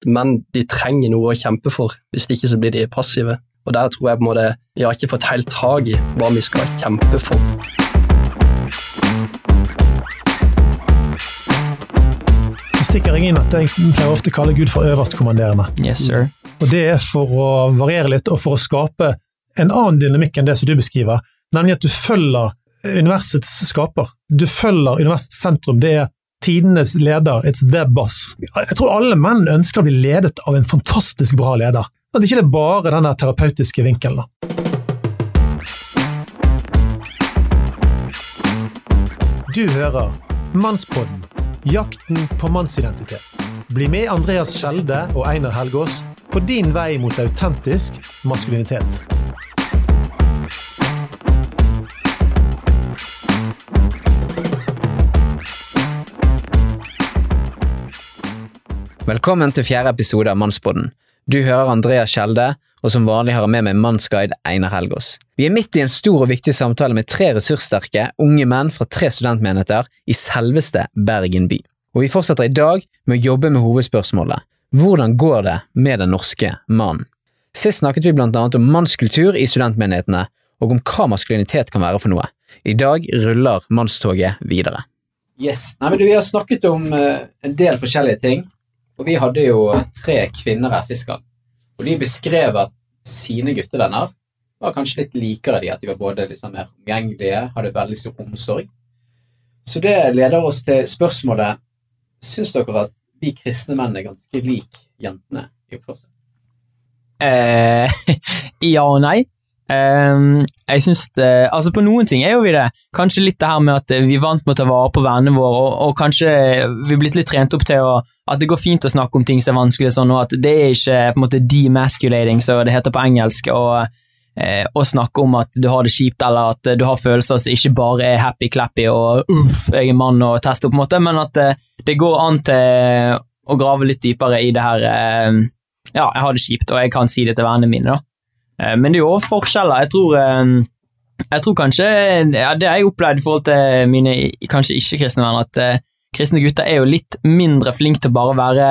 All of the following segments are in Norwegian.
at menn de trenger noe å kjempe for, hvis ikke så blir de passive. Og der tror jeg på en måte vi har ikke fått helt tak i hva vi skal kjempe for. Jeg stikker jeg inn at jeg pleier ofte å kalle Gud for øverstkommanderende. Yes, sir. Og det er for å variere litt, og for å skape en annen dynamikk enn det som du beskriver, nemlig at du følger universets skaper. Du følger universets sentrum. Det er tidenes leder, it's the boss. Jeg tror alle menn ønsker å bli ledet av en fantastisk bra leder. At ikke det er bare den terapeutiske vinkelen. Du hører Mannspodden jakten på mannsidentitet. Bli med Andreas Skjelde og Einar Helgaas på din vei mot autentisk maskulinitet. Velkommen til fjerde episode av Mannspodden. Du hører Andreas Skjelde, og som vanlig har jeg med meg mannsguide Einar Helgaas. Vi er midt i en stor og viktig samtale med tre ressurssterke, unge menn fra tre studentmenigheter i selveste Bergen by. Og vi fortsetter i dag med å jobbe med hovedspørsmålet hvordan går det med den norske mannen? Sist snakket vi blant annet om mannskultur i studentmenighetene, og om hva maskulinitet kan være for noe. I dag ruller mannstoget videre. Yes. Nei, men Vi har snakket om eh, en del forskjellige ting, og vi hadde jo tre kvinner her sist gang. Og de beskrev at sine guttevenner var kanskje litt likere de, at de var både liksom mer omgjengelige, hadde veldig stor omsorg. Så det leder oss til spørsmålet Syns dere at vi kristne menn er ganske lik jentene i oppførsel? Eh, ja og nei. Um, jeg synes det, altså På noen ting er jo vi det. Kanskje litt det her med at vi er vant med å ta vare på vennene våre, og, og kanskje vi er blitt litt trent opp til å, at det går fint å snakke om ting som er vanskelig, sånn, og at det er ikke på en måte demasculating, som det heter på engelsk. og eh, å snakke om at du har det kjipt, eller at du har følelser som ikke bare er happy-clappy og uff, jeg er mann og tester, på en måte, men at eh, det går an til å grave litt dypere i det her eh, Ja, jeg har det kjipt, og jeg kan si det til vennene mine, da. Eh, men det er jo også forskjeller. Jeg tror, eh, jeg tror kanskje ja, Det jeg opplevd i forhold til mine kanskje ikke-kristne venner, at eh, kristne gutter er jo litt mindre flinke til å bare være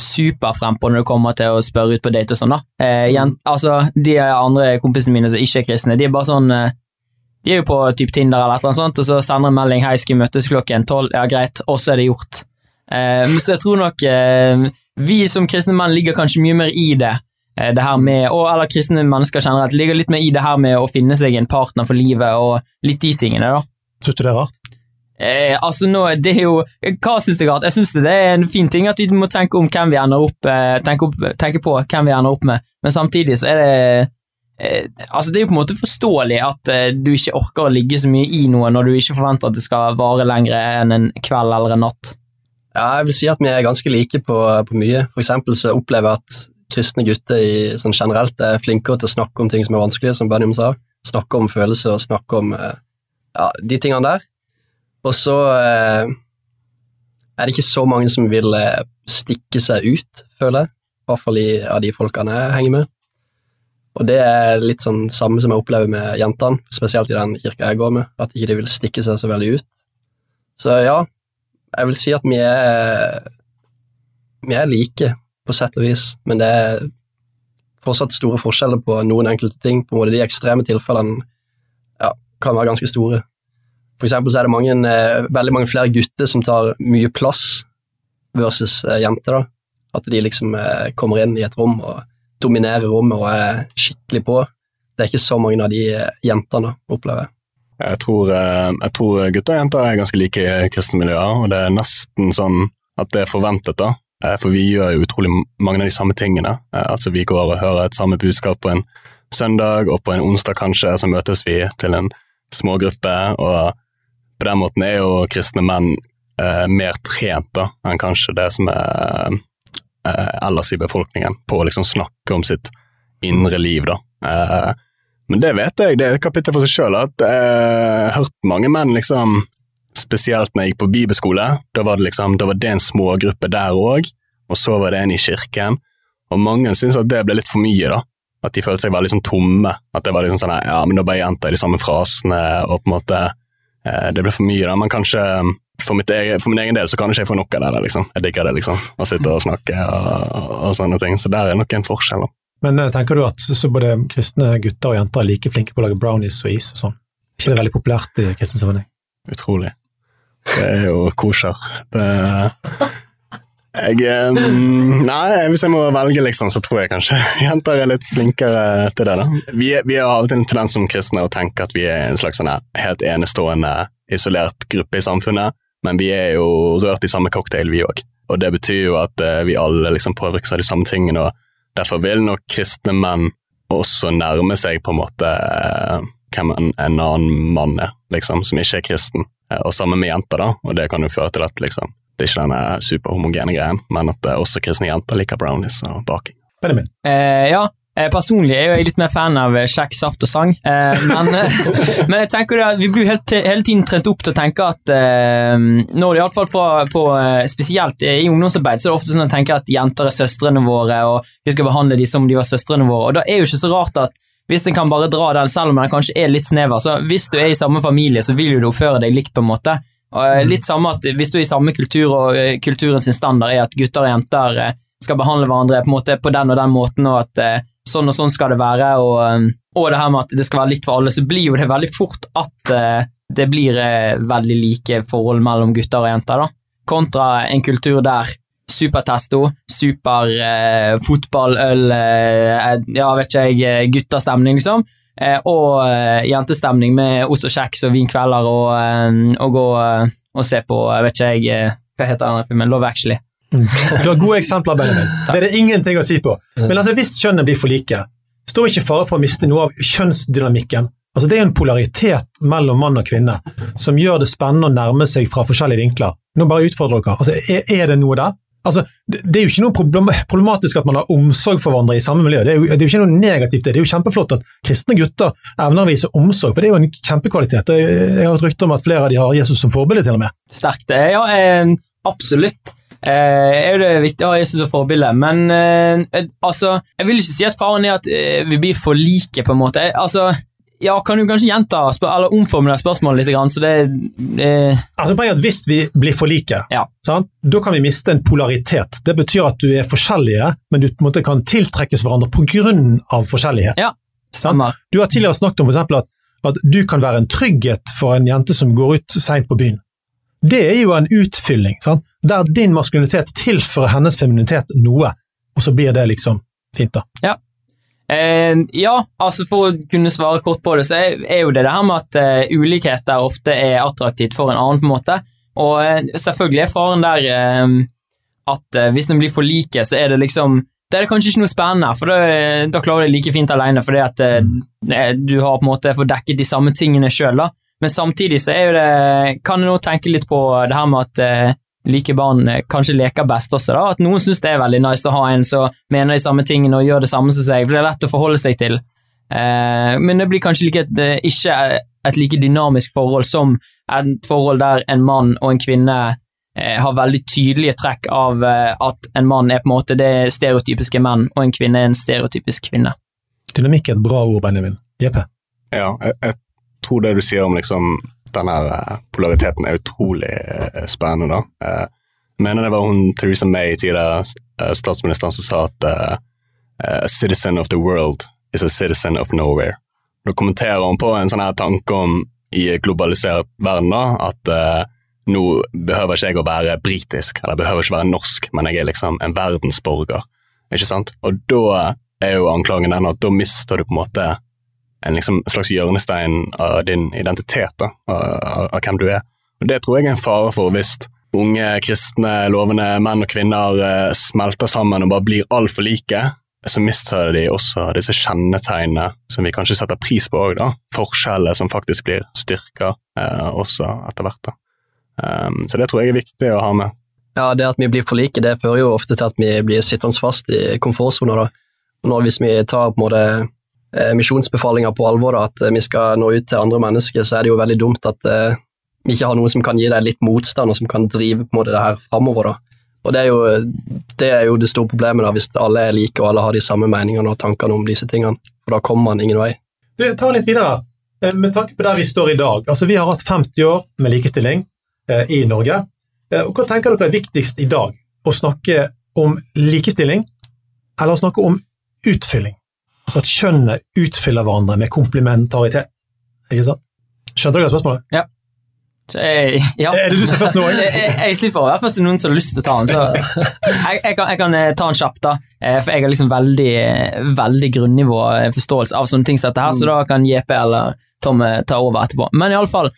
superfrempå når det kommer til å spørre ut på date og sånn, da. Eh, jent, altså, de andre kompisene mine som ikke er kristne, de er bare sånn eh, De er jo på typ Tinder eller et eller annet sånt, og så sender en melding 'Hei, skal vi møtes klokken tolv?' Ja, greit, og så er det gjort. Eh, så jeg tror nok eh, vi som kristne menn ligger kanskje mye mer i det. Eh, det her med, og, Eller kristne mennesker generelt ligger litt mer i det her med å finne seg en partner for livet, og litt de tingene, da. Syns du det er rart? Eh, altså nå, det er jo, Hva syns jeg rart? Jeg syns det er en fin ting at vi må tenke om hvem vi ender opp, eh, tenke, opp, tenke på hvem vi ender opp med, men samtidig så er det eh, altså Det er jo på en måte forståelig at eh, du ikke orker å ligge så mye i noe når du ikke forventer at det skal vare lenger enn en kveld eller en natt. Ja, jeg vil si at vi er ganske like på, på mye. For eksempel så opplever jeg at kristne gutter i, sånn generelt er flinkere til å snakke om ting som er vanskelige, som Benjamin sa. Snakke om følelser og snakke om eh, ja, de tingene der. Og så eh, er det ikke så mange som vil eh, stikke seg ut, føler jeg. I hvert fall av de folkene jeg henger med. Og det er litt sånn samme som jeg opplever med jentene, spesielt i den kirka jeg går med, at ikke de vil stikke seg så veldig ut. Så ja, jeg vil si at vi er vi er like, på sett og vis, men det er fortsatt store forskjeller på noen enkelte ting. På en måte De ekstreme tilfellene ja, kan være ganske store. For eksempel så er det mange, eh, veldig mange flere gutter som tar mye plass versus eh, jenter. da. At de liksom eh, kommer inn i et rom og dominerer rommet og er skikkelig på. Det er ikke så mange av de jentene, opplever jeg. Jeg tror, jeg tror gutter og jenter er ganske like i kristne miljøer, og det er nesten sånn at det er forventet, da. For vi gjør jo utrolig mange av de samme tingene. Altså Vi går og hører et samme budskap på en søndag, og på en onsdag kanskje så møtes vi til en smågruppe, og på den måten er jo kristne menn eh, mer trent da, enn kanskje det som er eh, ellers i befolkningen, på å liksom snakke om sitt indre liv. da. Eh, men det vet jeg, det er et kapittel for seg sjøl, at jeg har hørt mange menn liksom Spesielt når jeg gikk på bibelskole, da var det liksom, da var det en smågruppe der òg, og så var det en i kirken, og mange syntes at det ble litt for mye, da. At de følte seg veldig sånn tomme. At det var liksom sånn ja, men da bare gjentar jeg de samme frasene, og på en måte Eh, det ble for mye, da, men kanskje, for, mitt egen, for min egen del så kan ikke jeg få nok av det. der, liksom. Jeg digger det, liksom. Å sitte og snakke og, og sånne ting. Så der er nok en forskjell. da. Men eh, tenker du at så både kristne gutter og jenter er like flinke på å lage brownies og is og sånn? ikke det veldig populært i kristen sammenheng? Utrolig. Det er jo kosher. Det jeg, eh, nei, hvis jeg må velge, liksom, så tror jeg kanskje jenter er litt flinkere til det. da. Vi, vi har av og til en tendens som kristne å tenke at vi er en slags sånn helt enestående, isolert gruppe i samfunnet, men vi er jo rørt i samme cocktail, vi òg. Og det betyr jo at eh, vi alle liksom påvirkes av de samme tingene, og derfor vil nok kristne menn også nærme seg på en måte eh, hvem en, en annen mann er, liksom, som ikke er kristen. Og sammen med jenter, da, og det kan jo føre til at liksom, det er ikke denne superhomogene greien, men at eh, også kristne jenter liker brownies og baking. Benjamin? Eh, ja, eh, personlig er jeg litt mer fan av kjekk saft og sang, eh, men, eh, men jeg tenker at vi blir helt, hele tiden trent opp til å tenke at eh, når det iallfall fra på, eh, spesielt i ungdomsarbeid, så er det ofte sånn at tenker at jenter er søstrene våre, og vi skal behandle dem som de var søstrene våre, og da er jo ikke så rart at hvis en kan bare dra den, selv om den kanskje er litt snever, så hvis du er i samme familie, så vil du oppføre deg likt, på en måte. Eh, litt samme at Hvis du er i samme kultur, og kulturens kulturen sin standard er at gutter og jenter eh, skal behandle hverandre på, måte på den og den måten, og at eh, sånn og sånn skal det være, og, eh, og det her med at det skal være likt for alle, så blir jo det veldig fort at eh, det blir eh, veldig like forhold mellom gutter og jenter, da. Kontra en kultur der supertesto, super eh, eh, ja, vet ikke jeg, eh, guttastemning, liksom. Eh, og eh, jentestemning med ost og kjeks og vinkvelder og, eh, og gå og se på, jeg vet ikke jeg, hva heter denne filmen, Love Actually. Du har gode eksempler, Benjamin. Det er det ingenting å si på. Men altså, hvis kjønnene blir for like, står ikke fare for å miste noe av kjønnsdynamikken. Altså, det er en polaritet mellom mann og kvinne som gjør det spennende å nærme seg fra forskjellige vinkler. Nå bare utfordrer dere. Altså, er, er det noe der? Altså, det, er jo ikke noe problematisk at man har omsorg for hverandre i samme miljø. Det er, jo, det er jo ikke noe negativt det. Det er jo kjempeflott at kristne gutter evner å vise omsorg, for det er jo en kjempekvalitet. Jeg, har et rykte om at flere av de har Jesus som forbilde, til og med. Sterkt. det, Ja, eh, absolutt. Eh, er jo det viktig å ha Jesus som forbilde, men eh, eh, altså Jeg vil ikke si at faren er at eh, vi blir for like, på en måte. Eh, altså, ja, kan du kanskje gjenta eller omformulere spørsmålet litt, grann, så det eh, Altså poenget er at Hvis vi blir for like, Ja. sant? da kan vi miste en polaritet. Det betyr at du er forskjellige, men du måte kan tiltrekkes hverandre pga. forskjellighet. Ja, stemmer. Du har tidligere snakket om for at, at du kan være en trygghet for en jente som går ut seint på byen. Det er jo en utfylling, sant? der din maskulinitet tilfører hennes femininitet noe, og så blir det liksom fint, da. Eh, ja, altså for å kunne svare kort på det, så er, er jo det det her med at eh, ulikheter ofte er attraktivt for en annen, på en måte. Og eh, selvfølgelig er faren der eh, at hvis en blir for like, så er det liksom det er kanskje ikke noe spennende, for da, da klarer du det like fint alene, fordi at eh, du har på en måte fått dekket de samme tingene sjøl, da. Men samtidig så er jo det Kan jeg nå tenke litt på det her med at eh, like barn eh, kanskje leker best også, da. At noen syns det er veldig nice å ha en som mener de samme tingene og gjør det samme som seg, for det er lett å forholde seg til. Eh, men det blir kanskje like et, eh, ikke et like dynamisk forhold som et forhold der en mann og en kvinne eh, har veldig tydelige trekk av eh, at en mann er på en måte det stereotypiske menn, og en kvinne er en stereotypisk kvinne. Dynamikk er et bra ord, Benjamin. JP. Ja, jeg, jeg tror det du sier om liksom den her eh, polariteten er utrolig eh, spennende, da. Eh, Jeg mener det var hun Theresa May, tidligere eh, statsministeren, som sa at eh, a citizen of the world is a citizen of nowhere. Da kommenterer hun på en sånn her tanke om i globalisert verden da, at eh, nå behøver ikke jeg å være britisk, eller behøver ikke være norsk, men jeg er liksom en verdensborger. Ikke sant? Og da er jo anklagen den at da mister du på en måte en liksom slags hjørnestein av din identitet, da, av, av, hvem du er. Og Det tror jeg er en fare for hvis unge, kristne, lovende menn og kvinner eh, smelter sammen og bare blir altfor like, så mister de også disse kjennetegnene som vi kanskje setter pris på òg, da. Forskjellene som faktisk blir styrka eh, også etter hvert, da. Um, så det tror jeg er viktig å ha med. Ja, det at vi blir for like, det fører jo ofte til at vi blir sittende fast i komfortsoner. da. Når, hvis vi tar på en måte misjonsbefalinger på alvor, da, at eh, vi skal nå ut til andre mennesker, så er det jo veldig dumt at uh, vi ikke har noen som kan gi deg litt motstand, og som kan drive på en måte det her framover. Og det er, jo, det er jo det store problemet, da, hvis alle er like og alle har de samme meningene og tankene om disse tingene. For da kommer man ingen vei. Du, ta litt videre. Eh, Med tanke på der vi står i dag. altså Vi har hatt 50 år med likestilling. eh, i Norge. Eh, og hva tenker dere er viktigst i dag? Å snakke om likestilling, eller å snakke om utfylling? Altså at kjønnet utfyller hverandre med komplementaritet. Ikke sant? Skjønte dere spørsmålet? Så jeg, ja. Er det du som er først nå? jeg, jeg, slipper å være først noen som har lyst til å ta den. Så jeg, jeg, kan, jeg kan eh, ta den kjapt, da. Eh, For jeg har liksom veldig, veldig grunnivå eh, forståelse av sånne ting som dette her, så da kan JP eller Tom ta over etterpå. Men iallfall,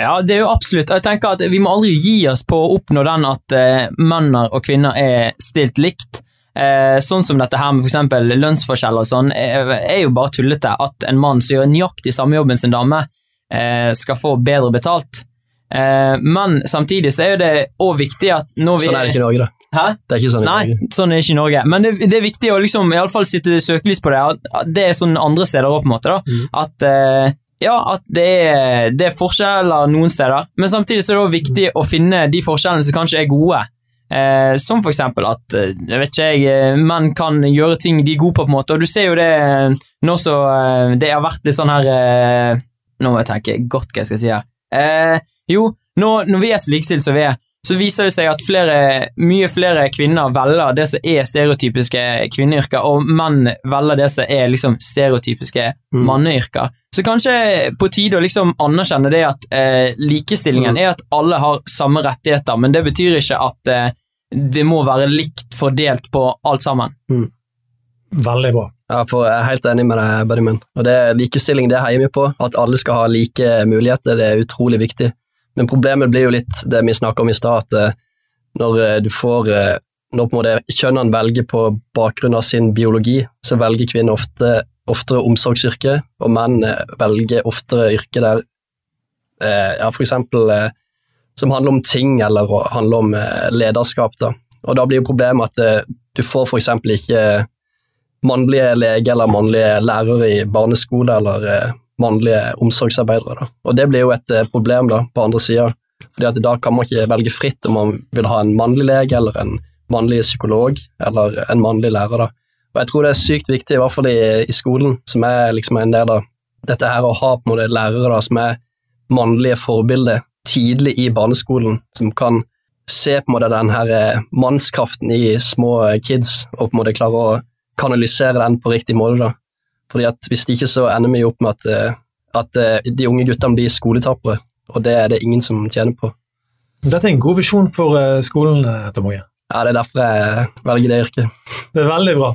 ja, det er jo absolutt Jeg tenker at vi må aldri gi oss på å oppnå den at menn og kvinner er stilt likt. Eh, sånn som dette her med for lønnsforskjeller og sånn, er, er jo bare tullete. At en mann som gjør nøyaktig samme jobben som en dame, eh, skal få bedre betalt. Eh, men samtidig så er jo det òg viktig at når vi Sånn er det ikke i Norge, da. Hæ? Det er ikke sånn i Nei, Norge. sånn er det ikke i Norge. Men det, det er viktig å liksom, i alle fall sitte søkelys på det. At, at det er sånn andre steder òg, på en måte. da. Mm. At, eh, ja, at det er, det er forskjeller noen steder, men samtidig så er det også viktig å finne de forskjellene som kanskje er gode. Eh, som for eksempel at eh, jeg vet ikke jeg, eh, menn kan gjøre ting de er gode på, på en måte. Og du ser jo det eh, nå så det har vært litt sånn her eh, Nå må jeg tenke godt hva jeg skal si her. Eh, jo, nå, når vi er så likestilt som vi er, så viser det seg at flere, mye flere kvinner velger det som er stereotypiske kvinneyrker, og menn velger det som er liksom stereotypiske Mm. manneyrker. Så kanskje på tide å liksom anerkjenne det at eh, likestillingen Mm. er at alle har samme rettigheter, men det betyr ikke at eh, det må være likt fordelt på alt sammen. Veldig bra. Ja, for Jeg er helt enig med deg, Benjamin. Og det Likestilling det heier vi på. At alle skal ha like muligheter, det er utrolig viktig. Men problemet blir jo litt det vi snakka om i stad, at eh, når eh, du får eh, Når på en måte kjønnene velger på bakgrunn av sin biologi, så velger kvinner ofte, oftere omsorgsyrke, og menn velger oftere yrke der ja, for eksempel som handler om ting, eller handler om lederskap. Da. Og da blir jo problemet at du får eksempel ikke mannlige lege eller mannlige lærere i barneskole eller mannlige omsorgsarbeidere. Da. Og det blir jo et eh, problem da, på andre sida, fordi at da kan man ikke velge fritt om man vil ha en mannlig lege eller en mannlig psykolog eller en mannlig lærer. Da. Og jeg tror det er sykt viktig, i hvert fall i, i skolen, som er liksom en del av dette her å ha på en måte lærere da, som er mannlige forbilder tidlig i barneskolen, som kan se på en måte den her eh, mannskraften i små kids, og på en måte klare å kanalisere den på riktig måte. da. Fordi at Hvis ikke så ender vi opp med at, eh, at eh, de unge guttene blir skoletapere, og det er det ingen som tjener på. Dette er en god visjon for eh, skolen, Tom Åge. Ja, Det er derfor jeg velger det yrket. Det er veldig bra.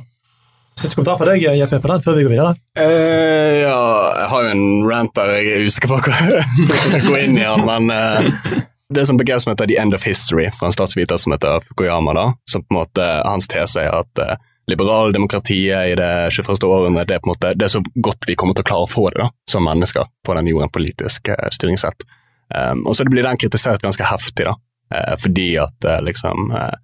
Siste kommentar fra deg, JP, på den før vi går videre. Eh, ja, jeg har jo en rant der jeg er usikker på hva jeg skal gå inn i, den, men eh, det er sånn begrep som heter The End of History, fra en statsviter som heter Fukuyama, da, som på en måte hans tese er at uh, liberaldemokratiet i det 21. århundret. det er på en måte det er så godt vi kommer til å klare å få det da, som mennesker på den jorden politisk uh, styringssett. Um, og så blir den kritisert ganske heftig, da, uh, fordi at uh, liksom uh,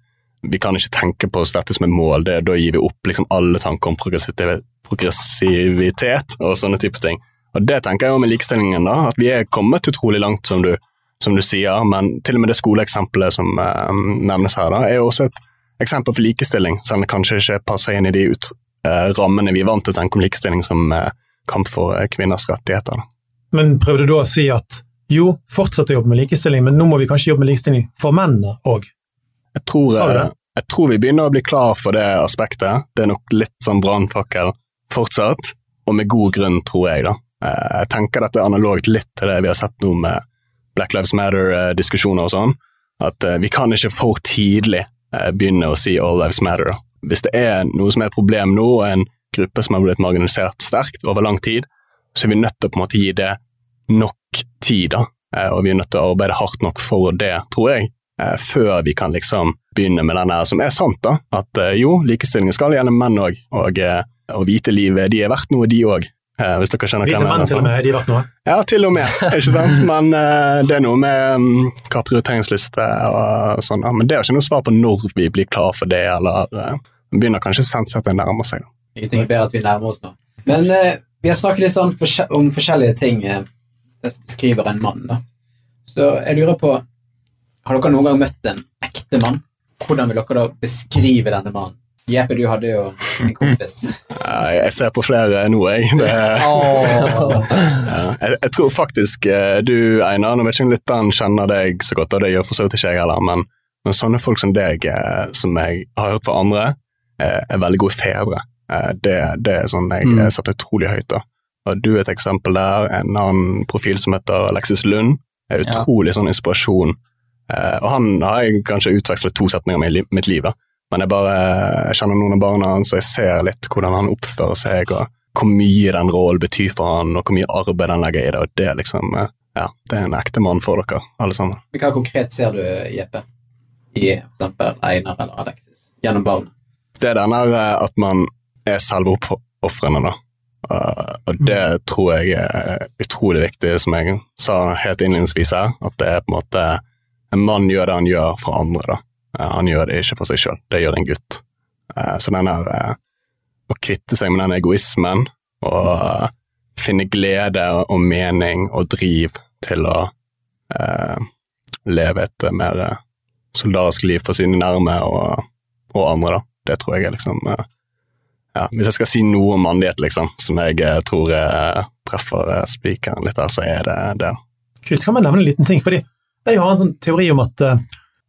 vi kan ikke tenke på oss dette som et mål, det, da gir vi opp liksom alle tanker om progressivitet og sånne type ting. Og Det tenker jeg jo med likestillingen, da, at vi er kommet utrolig langt, som du, som du sier, men til og med det skoleeksempelet som eh, nevnes her, da, er jo også et eksempel for likestilling, selv om det kanskje ikke passer inn i de ut, eh, rammene vi er vant til å tenke om likestilling som eh, kamp for eh, kvinners rettigheter. Da. Men prøvde du å si at jo, fortsett å jobbe med likestilling, men nå må vi kanskje jobbe med likestilling for mennene òg? Jeg eh, jeg tror vi begynner å bli klar for det aspektet. Det er nok litt sånn brannfakkel fortsatt, og med god grunn, tror jeg. da. Eh, Jeg tenker dette er analogt litt til det vi har sett nå med Black Lives Matter-diskusjoner og sånn. At eh, vi kan ikke for tidlig eh, begynne å si all lives matter. Hvis det er noe som er et problem nå, og en gruppe som har blitt marginalisert sterkt over lang tid, så er vi nødt til å på en måte gi det nok tid, da. Eh, Og vi er nødt til å arbeide hardt nok for det, tror jeg, eh, før vi kan liksom begynne med den her som er sant, da. At eh, jo, likestillingen skal gjelde menn òg, og, eh, og hvite liv, de er verdt noe, de òg. Hvis dere skjønner Hvite menn til og med. med, de vært noe. Ja, til og med, ikke sant? Men uh, det er noe med um, hva prioriteringsliste og sånn. Ja, men det er ikke noe svar på når vi blir klar for det, eller uh, begynner kanskje sensettet nærme seg. da. Ingenting er bedre at vi nærmer oss nå. Men uh, vi har snakket litt sånn forskje om forskjellige ting eh, det som beskriver en mann. da. Så jeg lurer på Har dere noen gang møtt en ekte mann? Hvordan vil dere da beskrive denne mannen? Jeppe, du hadde jo en kompis. Ja, jeg ser på flere nå, jeg. Det, jeg, jeg tror faktisk eh, du, Einar, nå vet ikke om lytteren kjenner deg så godt, og det gjør for så vidt ikke jeg heller, men, men sånne folk som deg, eh, som jeg har hørt fra andre, eh, er veldig gode fedre. Det, det er sånn jeg Mm. setter utrolig høyt. da. Og Du er et eksempel der. En annen profil som heter Alexis Lund, er Ja. utrolig sånn inspirasjon. Og han har jeg kanskje utvekslet to setninger med i mitt liv, da. Men jeg bare jeg kjenner noen av barna hans, og jeg ser litt hvordan han oppfører seg, og hvor mye den rollen betyr for han, og hvor mye arbeid han legger i det. og Det er liksom, eh, ja, det er en ekte mann for dere, alle sammen. Men Hva konkret ser du, Jeppe, i eksempel Einar eller Alexis, gjennom barnet? det er denne eh, at man er selvoppofrende, da. Eh, og det tror jeg er utrolig viktig, som jeg sa helt innledningsvis her, at det er på en måte En mann gjør det han gjør for andre, da. Eh, han gjør det ikke for seg sjøl, det gjør en gutt. Eh, så den her eh, Å kvitte seg med den egoismen og finne glede og mening og driv til å leve et mer soldatisk liv for sine nærme og, og andre, da. Det tror jeg er liksom ja, Hvis jeg skal si noe om mannlighet, liksom, som jeg tror jeg treffer spikeren litt der, så er det det. Kult, kan man nevne en liten ting? fordi jeg har en sånn teori om at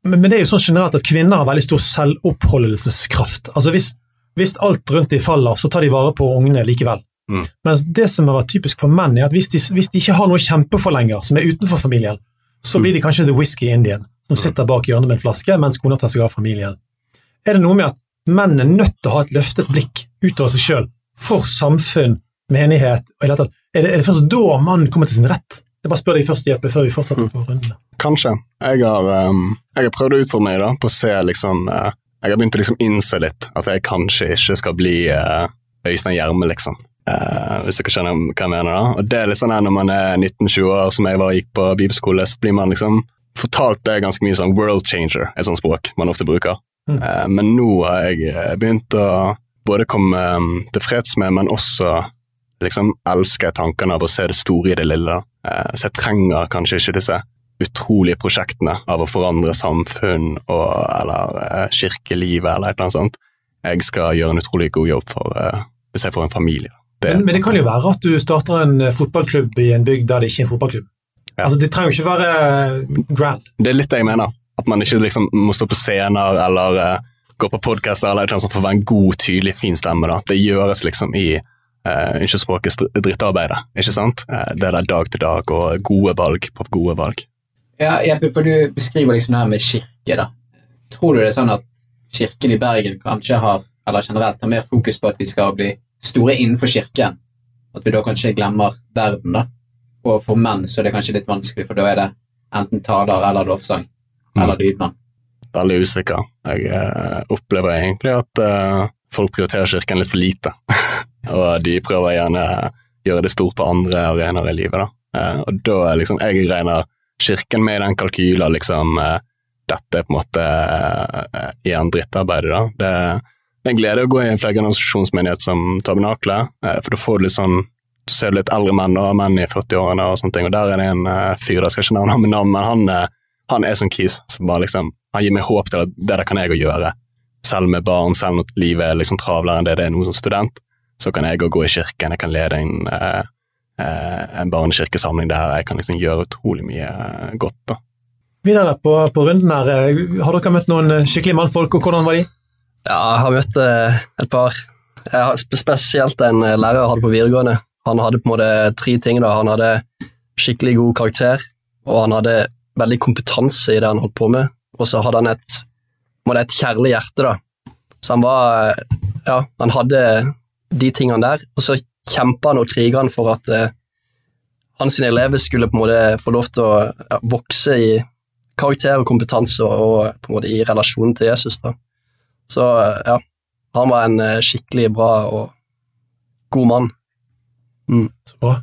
men, men det er jo sånn generelt at kvinner har veldig stor selvoppholdelseskraft. Altså hvis, hvis alt rundt de faller, så tar de vare på ungene likevel. Mm. Mens det som har vært typisk for menn, er at hvis de, hvis de ikke har noe å kjempe for lenger, som er utenfor familien, så blir de kanskje the whisky indian, som sitter bak hjørnet med en flaske, mens kona tar seg av familien. Er det noe med at menn er nødt til å ha et løftet blikk utover seg sjøl, for samfunn, menighet og i det hele tatt? Er det, er det først da mannen kommer til sin rett? Jeg bare spør deg først, Jeppe, før vi fortsetter på rundene. Kanskje. Jeg har, um, jeg har prøvd å utfordre meg da, på å se liksom uh, Jeg har begynt å liksom innse litt at jeg kanskje ikke skal bli uh, Øystein Gjerme, liksom. Uh, hvis dere skjønner hva jeg mener. da. Og det er litt sånn når man er 19-20 år, som jeg var gikk på bibelskole, så blir man liksom fortalt det ganske mye sånn world changer, et sånt språk man ofte bruker. Mm. Men nå har jeg begynt å både komme um, til freds med, men også liksom elsker tankene av å se det store i det lille. Eh, så jeg trenger kanskje ikke disse utrolige prosjektene av å forandre samfunn og, eller eh, kirkelivet eller et eller annet sånt. Jeg skal gjøre en utrolig god jobb for eh, hvis jeg får en familie. Det, Men, men det kan jo være at du starter en fotballklubb i en bygd der det ikke er en fotballklubb. Ja. Altså, Det trenger jo ikke være grand. det er litt det jeg mener. At man ikke liksom må stå på scener eller uh, gå på podkaster eller noe sånt for å være en god, tydelig, fin stemme. da. Det gjøres liksom i uh, ikke språket, drittarbeidet, ikke sant? Uh, det der dag til dag og gode valg på gode valg. Ja, Jeppe, for du beskriver liksom det her med kirke, da. Tror du det er sånn at kirken i Bergen kanskje har, eller generelt har mer fokus på at vi skal bli store innenfor kirken? At vi da kanskje glemmer verden, da? Og for menn så er det kanskje litt vanskelig, for da er det enten taler eller lovsang. Eller lydmann. Veldig usikker. Jeg uh, opplever egentlig at folk prioriterer kirken litt for lite. og de prøver gjerne å gjøre det stort på andre arenaer i livet. da. Eh, og da er liksom, jeg regner kirken med i den kalkylen, liksom eh, Dette er på en måte eh, igjen drittarbeidet, da. Det, er en glede å gå i en flergenerasjonsmenighet som Tabernaklet, eh, for da får du litt sånn du ser litt eldre menn og menn i 40-årene og sånne ting, og der er det en fyr, jeg skal ikke nevne ham med navn, men han, han er sånn kis som bare liksom Han gir meg håp til at det der kan jeg òg gjøre. Selv med barn, selv når livet er liksom travlere enn det det er nå som student, så kan jeg òg gå i kirken, jeg kan lede en, eh, eh, en barnekirkesamling der jeg kan liksom gjøre utrolig mye eh, godt. da. Videre på, på runden her, har dere møtt noen skikkelige mannfolk, og hvordan var de? Ja, jeg har møtt et par. Jeg har spesielt en lærer jeg hadde på videregående. Han hadde på en måte tre ting. da. Han hadde skikkelig god karakter, og han hadde veldig kompetanse i det han holdt på med. Og så hadde han et, måte et kjærlig hjerte, da. Så han var Ja, han hadde de tingene der, og så kjempa han og kriga han for at eh, hans elever skulle på en måte få lov til å ja, vokse i karakter og kompetanse og, og på en måte i relasjon til Jesus. da. Så eh, ja, han var en eh, skikkelig bra og god mann. Så bra.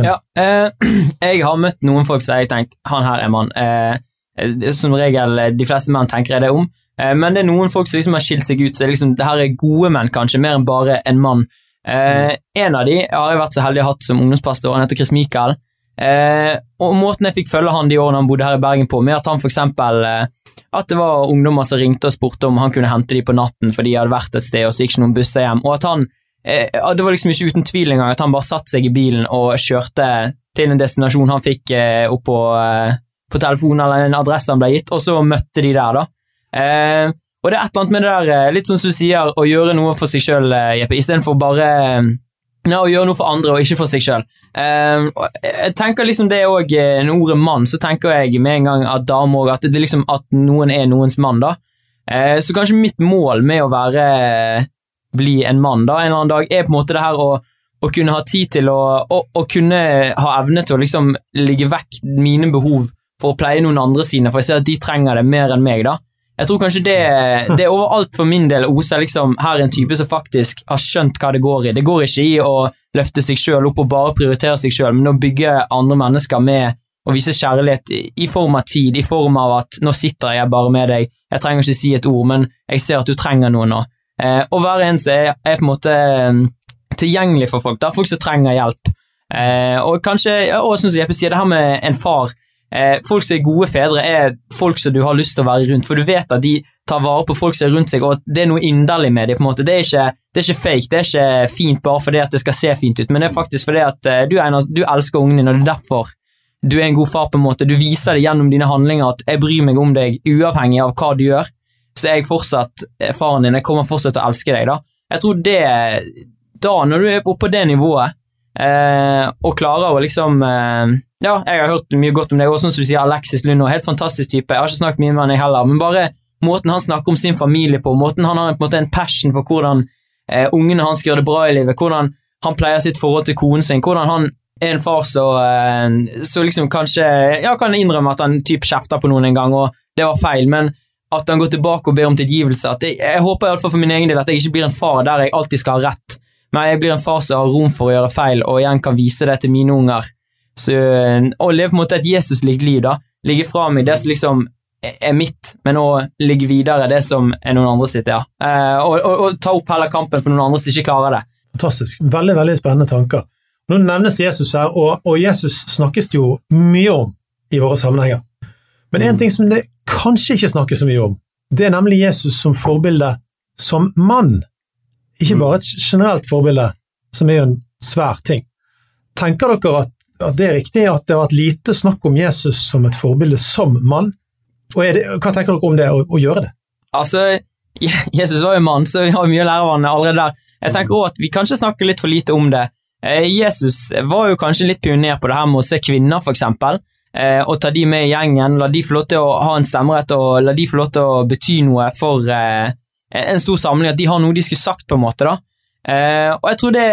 Ja, eh, jeg har møtt noen folk som jeg har tenkt han her er mann. Eh, er som regel eh, de fleste menn tenker jeg det om, eh, men det er noen folk som liksom har skilt seg ut, så det liksom, det her er gode menn, kanskje, mer enn bare en mann. Eh, en av de har jeg vært så heldig å ha hatt som ungdomspastor, han heter Chris Michael. Eh, og måten jeg fikk følge han de årene han bodde her i Bergen på, med at han for eksempel eh, at det var ungdommer som ringte og spurte om han kunne hente dem på natten, for de hadde vært et sted og så gikk ikke noen busser hjem, og at han eh, Det var liksom ikke uten tvil engang at han bare satte seg i bilen og kjørte til en destinasjon han fikk eh, opp på, eh, på telefonen, eller en adresse han ble gitt, og så møtte de der, da. Eh, og det er et eller annet med det der, eh, litt som du sier, å gjøre noe for seg sjøl, Jeppe, istedenfor bare eh, ja, å gjøre noe for andre og ikke for seg sjøl. Eh, jeg tenker liksom det òg Når ordet mann, så tenker jeg med en gang at dame òg, at, det liksom at noen er noens mann, da. Eh, så kanskje mitt mål med å være bli en mann da, en eller annen dag, er på en måte det her å, å kunne ha tid til å, å, å kunne ha evne til å liksom ligge vekk mine behov for å pleie noen andre sine, for jeg ser at de trenger det mer enn meg. da. Jeg tror kanskje det, det er overalt for min del oser liksom, her er en type som faktisk har skjønt hva det går i. Det går ikke i å løfte seg sjøl opp og bare prioritere seg sjøl, men å bygge andre mennesker med å vise kjærlighet i form av tid, i form av at nå sitter jeg bare med deg, jeg trenger ikke si et ord, men jeg ser at du trenger noe nå. Eh, og være en som er, er, på en måte eh, tilgjengelig for folk, der folk som trenger hjelp. Eh, og kanskje, og som Jeppe sier, det her med en far eh, Folk som er gode fedre, er folk som du har lyst til å være rundt, for du vet at de tar vare på folk som er rundt seg, og det er noe inderlig med dem. på en måte. Det er, ikke, det er ikke fake, det er ikke fint bare fordi at det skal se fint ut, men det er faktisk fordi at eh, du, er, du elsker ungen din, og det er derfor du er en god far. på en måte. Du viser det gjennom dine handlinger at 'jeg bryr meg om deg', uavhengig av hva du gjør så er jeg fortsatt eh, faren din. Jeg kommer fortsatt til å elske deg. da. Jeg tror det Da, når du er oppe på det nivået, eh, og klarer å liksom eh, Ja, jeg har hørt mye godt om deg, og som du sier, Alexis Lund, helt fantastisk type. Jeg har ikke snakket mye med han, jeg heller, men bare måten han snakker om sin familie på, måten han har på en, måte, en passion for hvordan eh, ungene hans gjør det bra i livet, hvordan han pleier sitt forhold til konen sin, hvordan han er en far som eh, liksom kanskje ja, kan innrømme at han typ kjefter på noen en gang, og det var feil, men at han går tilbake og ber om tilgivelse. At jeg, jeg håper i alle fall for min egen del at jeg ikke blir en far der jeg alltid skal ha rett, men jeg blir en far som har rom for å gjøre feil, og igjen kan vise det til mine unger. Så, og leve på en måte et Jesus-likt liv, da. Ligge fra meg det som liksom er mitt, men å ligge videre det som er noen andre sitt, ja. Eh, og, og, og, ta opp heller kampen for noen andre som ikke klarer det. Fantastisk. Veldig, veldig spennende tanker. Nå nevnes Jesus her, og, og Jesus snakkes det jo mye om i våre sammenhenger. Men en ting som det kanskje ikke snakkes så mye om, det er nemlig Jesus som forbilde som mann. Ikke bare et generelt forbilde, som er jo en svær ting. Tenker dere at, at, det er riktig at det har vært lite snakk om Jesus som et forbilde som mann? Og det, Hva tenker dere om det, å, å gjøre det? Altså, Jesus var jo mann, så vi har mye å lære av han allerede der. Jeg tenker også at Vi kanskje snakker litt for lite om det. Eh, Jesus var jo kanskje litt pioner på det her med å se kvinner, eksempel eh, og ta de med i gjengen. La de få lov til å ha en stemmerett og la de få lov til å bety noe for eh, en stor samling. At de har noe de skulle sagt, på en måte. da. Eh, og jeg tror det,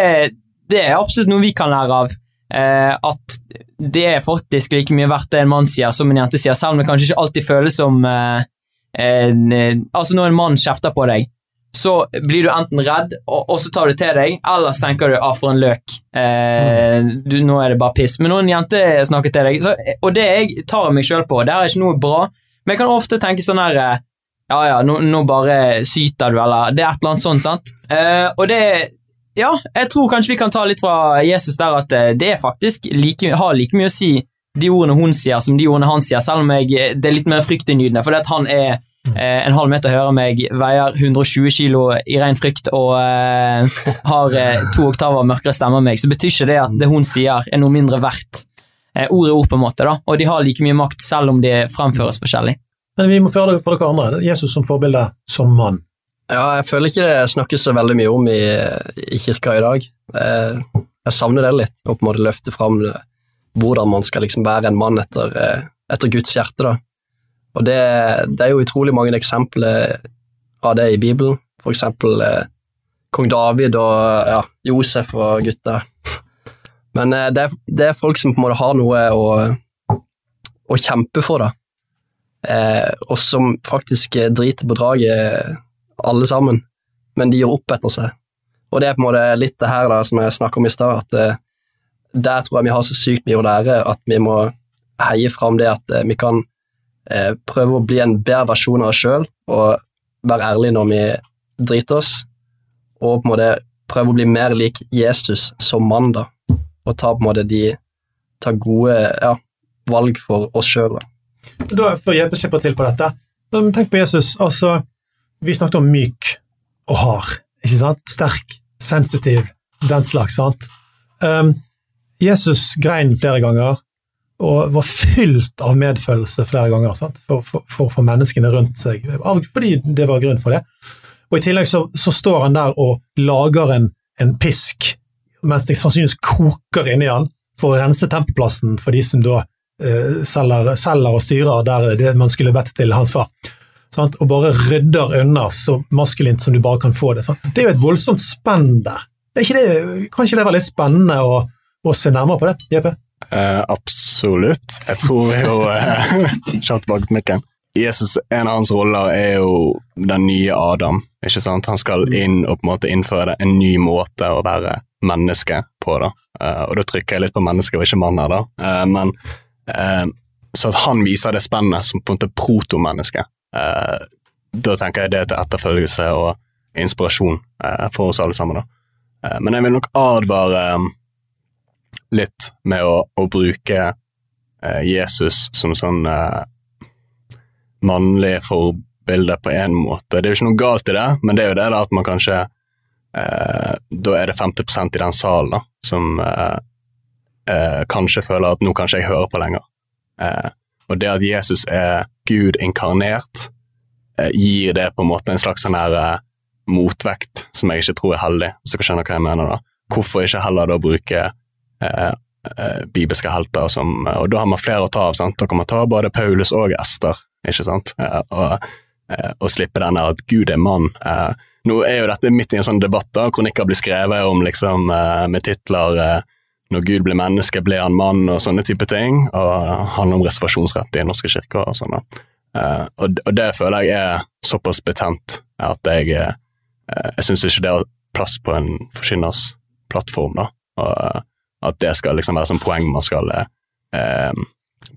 det, er absolutt noe vi kan lære av. Eh, at det er faktisk like mye verdt det en mann sier som en jente sier, selv om det kanskje ikke alltid føles som eh, eh, Altså, når en mann kjefter på deg, så blir du enten redd, og, og så tar du det til deg, eller så tenker du 'ah, for en løk'. Eh, du, nå er det bare piss. Men når en jente snakker til deg, så, og det jeg tar meg sjøl på, det er ikke noe bra, men jeg kan ofte tenke sånn her Ja, ja, nå, nå, bare syter du, eller Det er et eller annet sånt, sant? Eh, og det Ja, jeg tror kanskje vi kan ta litt fra Jesus der at eh, det faktisk like, har like mye å si de ordene hun sier, som de ordene han sier, selv om jeg, det er litt mer fryktinngytende, det at han er Eh, en halv meter høyere enn meg, veier 120 kilo i ren frykt og eh, har eh, to oktaver mørkere stemme enn meg, så betyr ikke det at det hun sier, er noe mindre verdt. Eh, ord er ord, på en måte, da, og de har like mye makt selv om de fremføres forskjellig. Men vi må føre det for dere andre. Jesus som forbilde som mann. Ja, jeg føler ikke det snakkes så veldig mye om i, i kirka i dag. Jeg, jeg savner det litt, å på en måte løfte fram hvordan man skal liksom være en mann etter, eh, etter Guds hjerte. da. Og det, det, er jo utrolig mange eksempler av det i Bibelen. For eksempel eh, kong David og ja, Josef og gutta. Men eh, det, det, er folk som på en måte har noe å, å kjempe for, da. Eh, og som faktisk driter på draget, alle sammen. Men de gjør opp etter seg. Og det er på en måte litt det her da, som jeg snakket om i stad, at eh, der tror jeg vi har så sykt mye å lære at vi må heie fram det at eh, vi kan eh, prøve å bli en bedre versjon av oss sjøl og være ærlige når vi driter oss, og på en måte prøve å bli mer lik Jesus som mann, da, og ta på en måte de ta gode ja, valg for oss sjøl. Da får jeg slipper til på dette. Tenk på Jesus. altså Vi snakket om myk og hard, ikke sant? Sterk sensitiv, den slags. sant? Um, Jesus grein flere ganger og var fylt av medfølelse flere ganger? For, for, for, for menneskene rundt seg, av, fordi det var grunn for det. Og I tillegg så, så står han der og lager en, en pisk, mens det sannsynligvis koker inni han, for å rense tempelplassen for de som da eh, selger, selger, og styrer der det man skulle bedt til hans far. Sant? Og bare rydder unna så maskulint som du bare kan få det. Sant? Det er jo et voldsomt spenn der. Er ikke det, kan ikke det være litt spennende å, å se nærmere på det, JP? Uh, absolutt. Jeg tror jo eh, Kjapt bak mikken. Jesus, En av hans roller er jo den nye Adam. ikke sant? Han skal inn og på en måte innføre en ny måte å være menneske på. da. Uh, og da trykker jeg litt på menneske og ikke mann her, da. Uh, men eh, Så at han viser det spennet som på en måte protomenneske. Eh, da tenker jeg det til etterfølgelse og inspirasjon eh, for oss alle sammen. da. Eh, men jeg vil nok advare eh, litt med å, å bruke eh, Jesus som sånn mannlig forbilde på en måte. Det er jo ikke noe galt i det, men det er jo det da at man kanskje eh, Da er det 50% i den salen da, som eh, eh, kanskje føler at nå kan ikke jeg høre på lenger. Og det at Jesus er Gud inkarnert, eh, gir det på en måte en slags sånn her eh, motvekt som jeg ikke tror er heldig, så dere skjønner hva jeg mener da. Hvorfor ikke heller da bruke eh, eh, bibelske helter som Og da har man flere å ta av, sant. Da kan man ta både Paulus og Ester, ikke sant, og, og slippe den der at Gud er mann. Nå er jo dette midt i en sånn debatt, da. Kronikker blir skrevet om liksom med titler 'Når Gud ble menneske, ble han mann', og sånne type ting, og handler om reservasjonsrett i norske kirker og sånn. Eh, og, og det føler jeg er såpass betent at jeg uh, jeg syns ikke det har plass på en forkynners plattform, da. Og eh, at det skal liksom være sånn poeng man skal uh,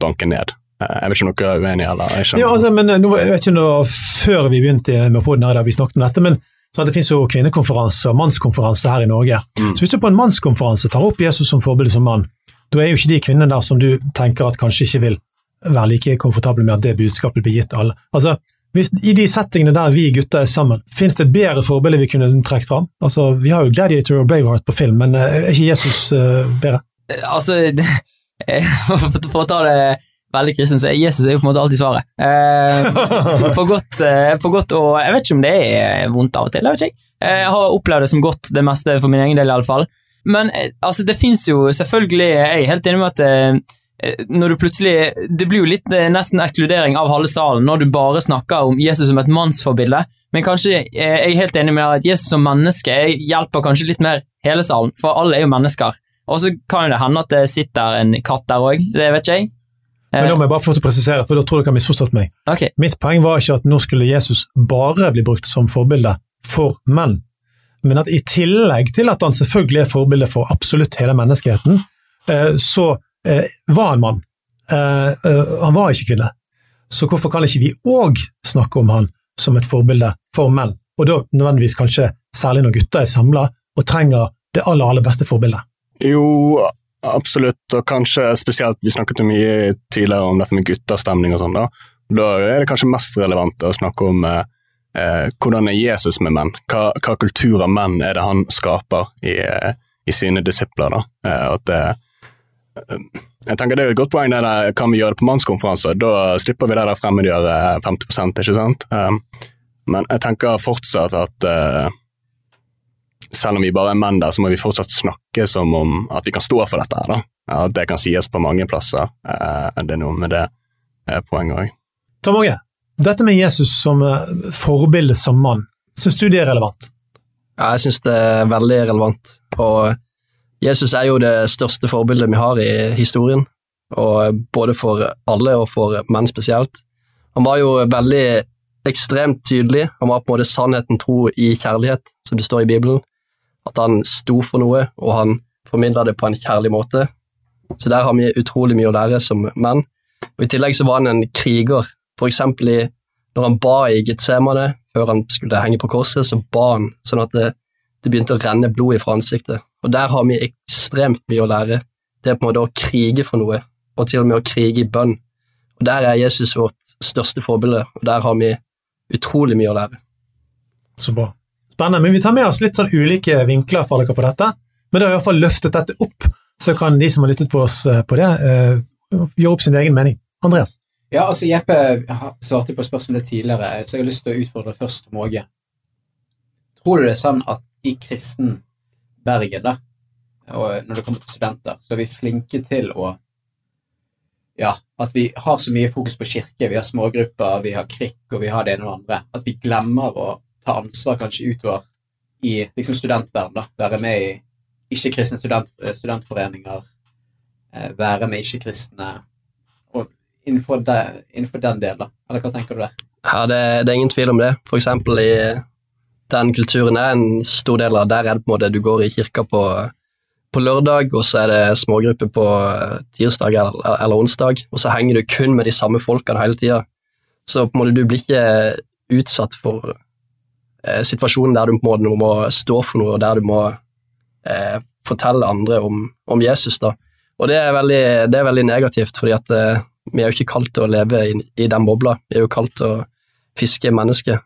banke ned. Jeg vet ikke om dere er uenige, eller? Jeg. Ja, altså, men nå, jeg vet ikke noe, Før vi begynte med poden her, da vi snakket om dette, men sånn, det finnes jo kvinnekonferanse og mannskonferanse her i Norge. Mm. Så Hvis du på en mannskonferanse tar opp Jesus som forbilde som mann, da er jo ikke de kvinnene der som du tenker at kanskje ikke vil være like komfortable med at det budskapet blir gitt alle. Altså, hvis, I de settingene der vi gutter er sammen, finnes det et bedre forbilde vi kunne trukket fram? Altså, vi har jo Gladiator og Braveheart på film, men eh, er ikke Jesus uh, bedre? Altså, for, for å ta det veldig kristen, så Jesus er jo på en måte alltid svaret. Eh, på, godt, eh, på godt og Jeg vet ikke om det er vondt av og til, jeg vet ikke. Eh, Jeg har opplevd det som godt, det meste for min egen del iallfall. Men eh, altså, det fins jo selvfølgelig Jeg er helt enig med at eh, når du plutselig Det blir jo litt nesten ekskludering av halve salen når du bare snakker om Jesus som et mannsforbilde, men kanskje jeg er helt enig med deg at Jesus som menneske hjelper kanskje litt mer hele salen, for alle er jo mennesker. Og så kan det hende at det sitter en katt der òg, det vet ikke jeg. Men da må jeg bare få til å presisere, for da tror dere har misforstått meg. Okay. Mitt poeng var ikke at nå skulle Jesus bare bli brukt som forbilde for menn, men at i tillegg til at han selvfølgelig er forbilde for absolutt hele menneskeheten, eh, så eh, var han mann. Eh, eh, Han var ikke kvinne. Så hvorfor kan ikke vi òg snakke om han som et forbilde for menn? Og da nødvendigvis kanskje særlig når gutter er samla og trenger det aller, aller beste forbildet. Jo, absolutt, og kanskje spesielt Vi snakket jo mye tidligere om dette med gutterstemning og sånn. Da Da er det kanskje mest relevant å snakke om eh, eh, hvordan er Jesus med menn? Hva, hva kultur av menn er det han skaper i, eh, i sine disipler? da? Eh, at det, eh, jeg tenker Det er et godt poeng, det der, kan vi gjøre det på mannskonferanser? Da slipper vi det der fremmedgjøre 50 ikke sant? Eh, men jeg tenker fortsatt at selv om vi bare er menn der, så må vi fortsatt snakke som om at vi kan stå for dette. her da. Ja, At det kan sies på mange plasser. Eh, det er noe med det eh, poenget òg. Tom Åge, dette med Jesus som eh, forbilde som mann, syns du det er relevant? Ja, jeg syns det er veldig relevant. Og Jesus er jo det største forbildet vi har i historien, og både for alle og for menn spesielt. Han var jo veldig ekstremt tydelig. Han var på en måte sannheten tro i kjærlighet, som det står i Bibelen. At han sto for noe, og han formidla det på en kjærlig måte. Så der har vi utrolig mye å lære som menn. Og I tillegg så var han en kriger. Eksempel når han ba i Getsemane, før han skulle henge på korset, så ba han sånn at det, det begynte å renne blod fra ansiktet. Og der har vi ekstremt mye å lære. Det er på en måte å krige for noe, og til og med å krige i bønn. Og Der er Jesus vårt største forbilde, og der har vi utrolig mye å lære. Så bra. Spennende. Men vi tar med oss litt sånn ulike vinkler fra dere på dette. Men det har i hvert fall løftet dette opp, så kan de som har lyttet på oss eh, på det, eh, gjøre opp sin egen mening. Andreas? Ja, altså Jeppe svarte på spørsmålet tidligere, så jeg har lyst til å utfordre først Måge. Tror du det er sånn at i kristen Bergen, da, og når det kommer til studenter, så er vi flinke til å Ja, at vi har så mye fokus på kirke, vi har smågrupper, vi har krikk, og vi har det ene og det andre, at vi glemmer å ta ansvar kanskje utover i liksom studentverden, da. Være med i ikke-kristne student, studentforeninger, eh, være med ikke-kristne og innenfor, de, innenfor den delen, da. Eller hva tenker du der? Ja, det, det er ingen tvil om det. For eksempel i den kulturen er en stor del av der er det på en måte du går i kirka på, på lørdag, og så er det smågrupper på eh, tirsdag eller, eller onsdag, og så henger du kun med de samme folkene hele tida. Så på en måte du blir ikke utsatt for eh, situasjonen der du på en måte må stå for noe, og der du må eh, fortelle andre om, om Jesus. da. Og det er veldig, det er veldig negativt, fordi at eh, vi er jo ikke kalt til å leve i, i den bobla. Vi er jo kalt til å fiske mennesker.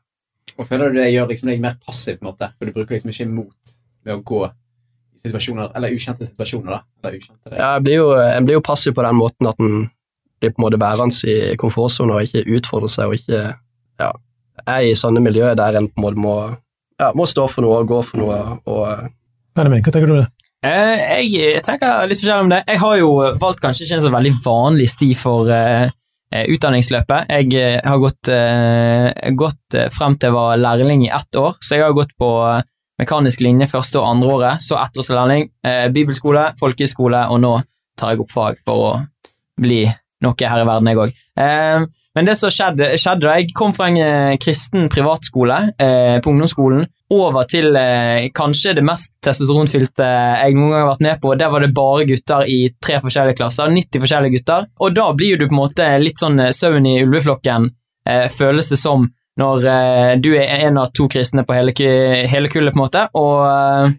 Og føler du det gjør liksom deg mer passiv, på en måte? For du bruker liksom ikke mot ved å gå i situasjoner, eller ukjente situasjoner, da. Eller ukjente. Ja, jeg blir jo, en blir jo passiv på den måten at en blir på en måte værende i komfortsonen og ikke utfordrer seg og ikke ja, er i sånne miljøer der en på en måte må, ja, må stå for noe og gå for noe. og Benjamin, hva tenker du om det? Eh, jeg, jeg tenker litt forskjellig om det. Jeg har jo valgt kanskje ikke en så veldig vanlig sti for eh, eh, utdanningsløpet. Jeg eh, har gått, eh, gått frem til jeg var lærling i ett år, så jeg har gått på mekanisk linje første og andre året, så ettårslærling, eh, bibelskole, folkehøyskole, og nå tar jeg opp fag for å bli noe her i verden, jeg òg. Eh, men det som skjedde, skjedde da jeg kom fra en eh, kristen privatskole eh, på ungdomsskolen, over til eh, kanskje det mest testosteronfylte jeg noen gang har vært med på. Der var det bare gutter i tre forskjellige klasser, 90 forskjellige gutter. Og da blir du på en måte litt sånn sauen søvn i ulveflokken, eh, føles det som, når eh, du er en av to kristne på hele, hele kullet, på en måte. Og eh,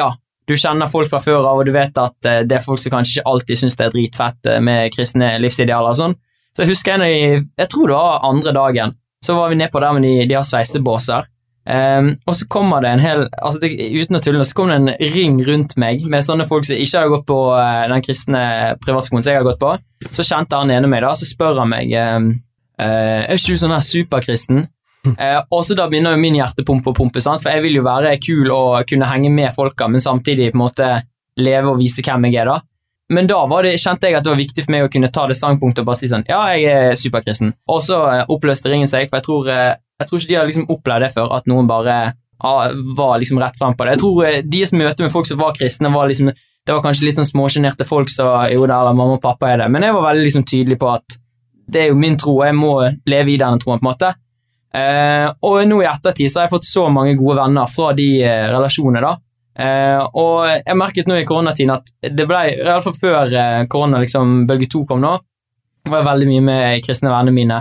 ja, du kjenner folk fra før av, og du vet at eh, det er folk som kanskje ikke alltid syns det er dritfett eh, med kristne livsidealer og sånn. Så jeg husker en av de, jeg tror det var andre dagen, så var vi nedpå der med de, de har sveisebåser. Um, og så kommer det en hel altså det, Uten å tulle, så kom det en ring rundt meg med sånne folk som ikke hadde gått på eh, den kristne privatskolen som jeg hadde gått på. Så kjente han ene meg, da, så spør han meg um, uh, Er ikke du sånn her superkristen? Uh, og så da begynner jo min hjertepumpe å pumpe, sant? for jeg vil jo være kul og kunne henge med folka, men samtidig på en måte leve og vise hvem jeg er, da. Men da det, kjente jeg at det var viktig for meg å kunne ta det standpunktet og bare si sånn Ja, jeg er superkristen. Og så eh, oppløste ringen seg, for jeg tror, eh, jeg tror ikke de har liksom opplevd det før, at noen bare ja, var liksom rett frem på det. Jeg tror eh, deres møte med folk som var kristne, var liksom Det var kanskje litt sånn småsjenerte folk som Jo da, eller mamma og pappa er det, men jeg var veldig liksom tydelig på at det er jo min tro, og jeg må leve i denne troen, på en måte. Eh, og nå i ettertid så har jeg fått så mange gode venner fra de eh, relasjonene, da. Eh, og jeg merket nå i koronatiden at det ble, i hvert fall før eh, korona, liksom, bølge to kom nå, var jeg veldig mye med kristne vennene mine.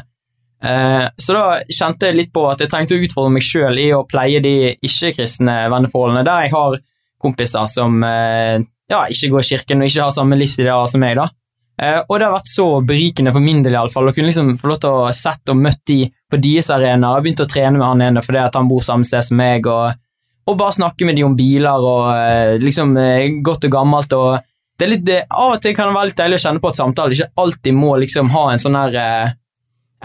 Eh, så da kjente jeg litt på at jeg trengte å utfordre meg sjøl i å pleie de ikke-kristne venneforholdene, der jeg har kompiser som ja, ikke går i kirken og ikke har samme livsideer som meg, da. Og det har vært så berikende for min del i alle fall, å kunne liksom få lov til å sett og møtt de på deres arena. Jeg har begynt å trene med han ene fordi at han bor samme sted som meg, og, og bare snakke med de om biler og eh, liksom eh, godt og gammelt. og det er litt, det, Av og til kan det være litt deilig å kjenne på at samtaler ikke alltid må liksom ha en sånn her eh,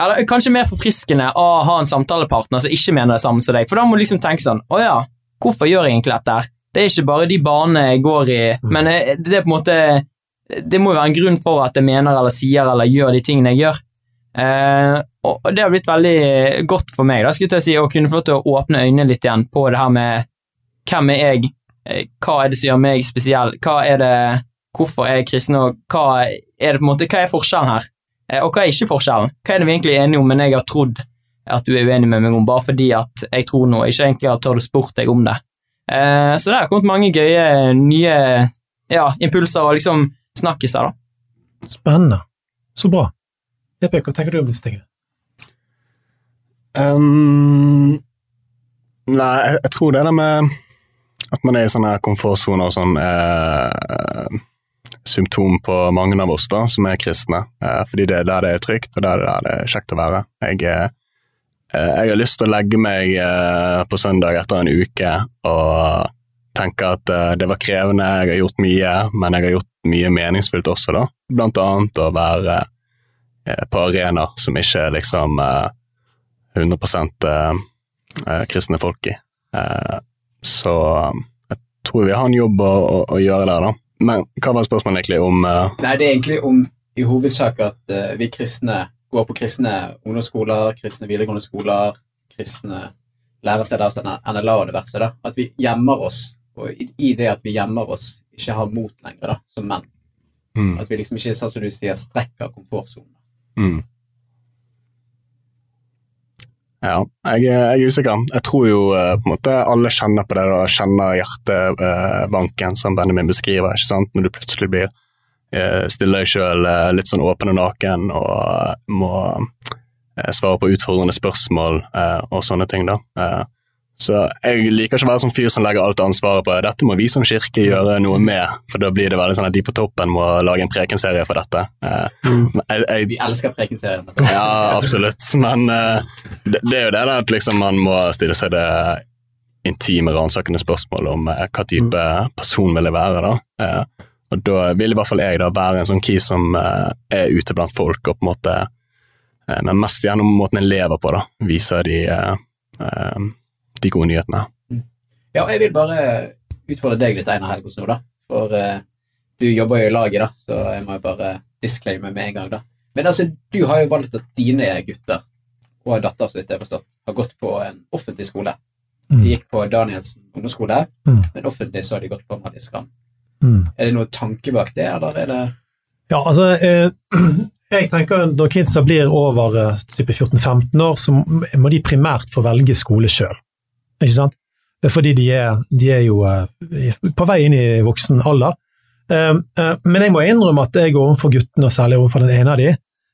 eller Kanskje mer forfriskende å ha en samtalepartner som ikke mener det samme som deg, for da må du liksom tenke sånn Å ja, hvorfor gjør jeg egentlig dette? her? Det er ikke bare de banene jeg går i, men eh, det er på en måte det må jo være en grunn for at jeg mener eller sier eller gjør de tingene jeg gjør. Uh, og det har blitt veldig godt for meg da, skulle jeg si, å kunne få lov til å åpne øynene litt igjen på det her med hvem er jeg, Eh, hva er det som gjør meg spesiell, hva er det, hvorfor er jeg kristen, og hva er det på en måte, hva er forskjellen her? Eh, og hva er ikke forskjellen? Hva er det vi egentlig er enige om, men jeg har trodd at du er uenig med meg om, bare fordi at jeg tror noe, ikke egentlig har tørt å spurt deg om det. Eh, så det har kommet mange gøye, nye ja, impulser og liksom snakkiser, da. Spennende. Så bra. Jeppe, hva tenker du om disse tingene? Um, nei, jeg tror det er det med at man er i sånne komfortsoner og sånn eh, symptom på mange av oss da, som er kristne. Eh, fordi det er der det er trygt, og der, der det er kjekt å være. Jeg, eh, eh, jeg har lyst til å legge meg eh, på søndag etter en uke og tenke at eh, det var krevende, jeg har gjort mye, men jeg har gjort mye meningsfullt også, da. Blant annet å være på arenaer som ikke er liksom eh, 100 eh, eh, kristne folk i. Så jeg tror vi har en jobb å, å, å gjøre der, da. Men hva var spørsmålet egentlig om uh... Nei, det er egentlig om i hovedsak at uh, vi kristne går på kristne ungdomsskoler, kristne videregående skoler, kristne læresteder, altså NLA og diverse, da. At vi gjemmer oss, og i, i det at vi gjemmer oss, ikke har mot lenger, da, som menn. mm, At vi liksom ikke, sånn som du sier, strekker komfortsonen. mm. Ja, jeg, jeg er usikker. Jeg tror jo eh, på en måte alle kjenner på det, da, kjenner hjertebanken som Benjamin beskriver, ikke sant? når du plutselig blir stille deg sjøl litt sånn åpen og naken og må eh, svare på utfordrende spørsmål eh, og sånne ting. da. Så jeg liker ikke å være sånn fyr som legger alt ansvaret på dette må vi som kirke gjøre noe med, for da blir det veldig sånn at de på toppen må lage en prekenserie for dette. Eh, jeg, jeg, Vi elsker prekenserien. ja, absolutt. Men eh, det, det er jo det at liksom man må stille seg det intime, ransakende spørsmålet om eh, hva type person vil jeg være. da. Og da vil i hvert fall jeg da være en sånn key som er ute blant folk, og på en måte Men mest gjennom måten jeg lever på, da. Viser de, de gode nyhetene. Ja, jeg vil bare utfordre deg litt, Einar Helgos, nå, da. For uh, du jobber jo i laget, da, så jeg må jo bare disclaime med en gang, da. Men altså, du har jo valgt at dine gutter og datter, så vidt jeg har forstått, har gått på en offentlig skole. Mm. De gikk på Danielsen ungdomsskole, Mm. men offentlig så har de gått på Madis Gram. Mm. Er det noe tanke bak det, eller er det Ja, altså eh, Jeg tenker Når kidsa blir over eh, type 14-15 år, så må de primært få velge skole sjøl. Ikke sant? Fordi de er, de er jo eh, på vei inn i voksen alder. Eh, eh, Men jeg må innrømme at jeg overfor guttene, og særlig overfor den ene av de,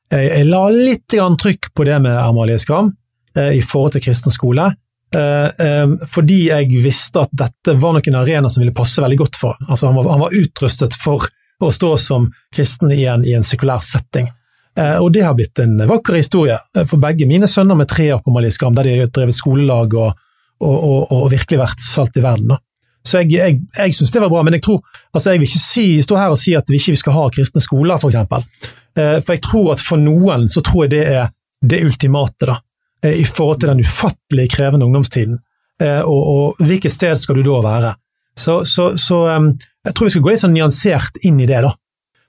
jeg la litt trykk på det med Amalie Skram i forhold til kristen skole. Fordi jeg visste at dette var nok en arena som ville passe veldig godt for. Altså, han, var, han var utrustet for å stå som kristen i en, i en sekulær setting. Og det har blitt en vakker historie for begge mine sønner med tre år på Amalie Skram, der de har drevet skolelag og, og, og, og virkelig vært salt i verden. Da. Så jeg, jeg, jeg syns det var bra, men jeg tror, altså jeg vil ikke si, stå her og si at vi ikke skal ha kristne skoler, for eksempel. Eh, for jeg tror at for noen så tror jeg det er det ultimate, da. eh, I forhold til den ufattelig krevende ungdomstiden. Eh, og, og hvilket sted skal du da være? Så, så, så um, jeg tror vi skal gå litt sånn nyansert inn i det, da.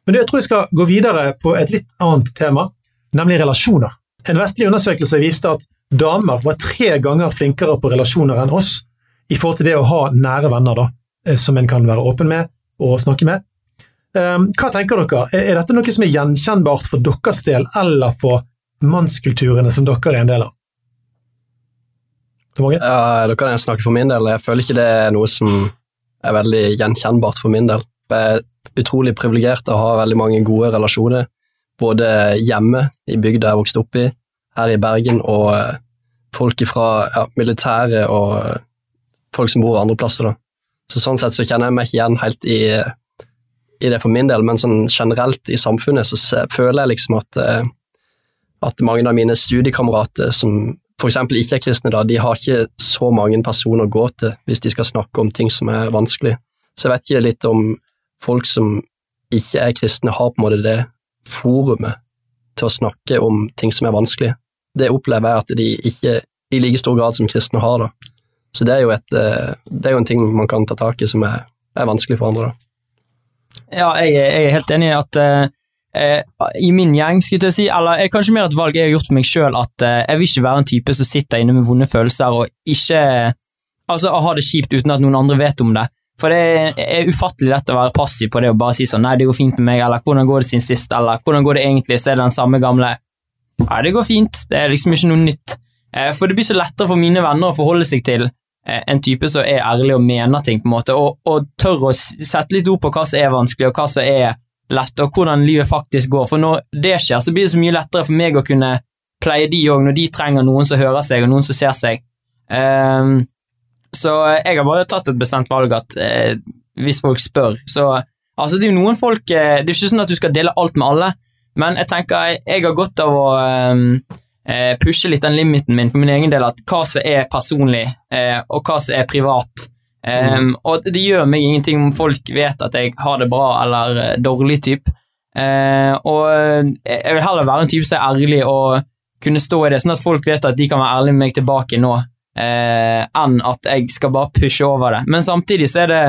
Men jeg tror vi skal gå videre på et litt annet tema, nemlig relasjoner. En vestlig undersøkelse viste at damer var tre ganger flinkere på relasjoner enn oss i forhold til det å ha nære venner, da, eh, som en kan være åpen med og snakke med. Um, hva tenker dere? Er, dette noe som er gjenkjennbart for deres del, eller for mannskulturene som dere er en del av? Ja, da kan snakke for min del. Jeg føler ikke det er noe som er veldig gjenkjennbart for min del. Jeg er utrolig privilegert og har veldig mange gode relasjoner, både hjemme i bygda jeg vokste opp i, her i Bergen, og eh, folk fra ja, militæret og eh, folk som bor andre plasser. Da. Så Sånn sett så kjenner jeg meg ikke igjen helt i, i det for min del, men sånn generelt i samfunnet så føler jeg liksom at, eh, at mange av mine studiekamerater som eksempel ikke er kristne, da, de har ikke så mange personer å gå til hvis de skal snakke om ting som er vanskelig. Så jeg vet ikke litt om folk som ikke er kristne, har på en måte det forumet til å snakke om ting som er vanskelig. Det opplever jeg at de ikke i like stor grad som kristne har. da. Så det er jo, et, eh, det er jo en ting man kan ta tak i som er, er vanskelig for andre. da. Ja, jeg, jeg er helt enig i at eh, eh, i min gjeng, skulle jeg si, eller jeg, kanskje mer et valg jeg har gjort for meg sjøl, at eh, jeg vil ikke være en type som sitter inne med vonde følelser og ikke Altså har ha det kjipt uten at noen andre vet om det. For det er ufattelig lett å være passiv på det og bare si sånn nei, det går fint med meg, eller hvordan går det siden sist, eller hvordan går det egentlig, så er det den samme gamle Nei, det går fint, det er liksom ikke noe nytt. Eh, For det blir så lettere for mine venner å forholde seg til eh, en type som er ærlig og mener ting, på en måte, og, og tør å sette litt ord på hva som er vanskelig, og hva som er lett, og hvordan livet faktisk går. For når det skjer, så blir det så mye lettere for meg å kunne pleie de òg, når de trenger noen som hører seg, og noen som ser seg. Um, så jeg har bare tatt et bestemt valg at uh, hvis folk spør, så Altså, det er jo noen folk Det er ikke sånn at du skal dele alt med alle, men jeg tenker jeg, jeg har godt av å ehm, eh, pushe litt den limiten min for min egen del, at hva som er personlig, eh, og hva som er privat. Um, Og det gjør meg ingenting om folk vet at jeg har det bra eller eh, dårlig typ. Uh, og eh, jeg vil heller være en type som er ærlig og kunne stå i det, sånn at folk vet at de kan være ærlige med meg tilbake nå, uh, enn at jeg skal bare pushe over det. Men samtidig så er det,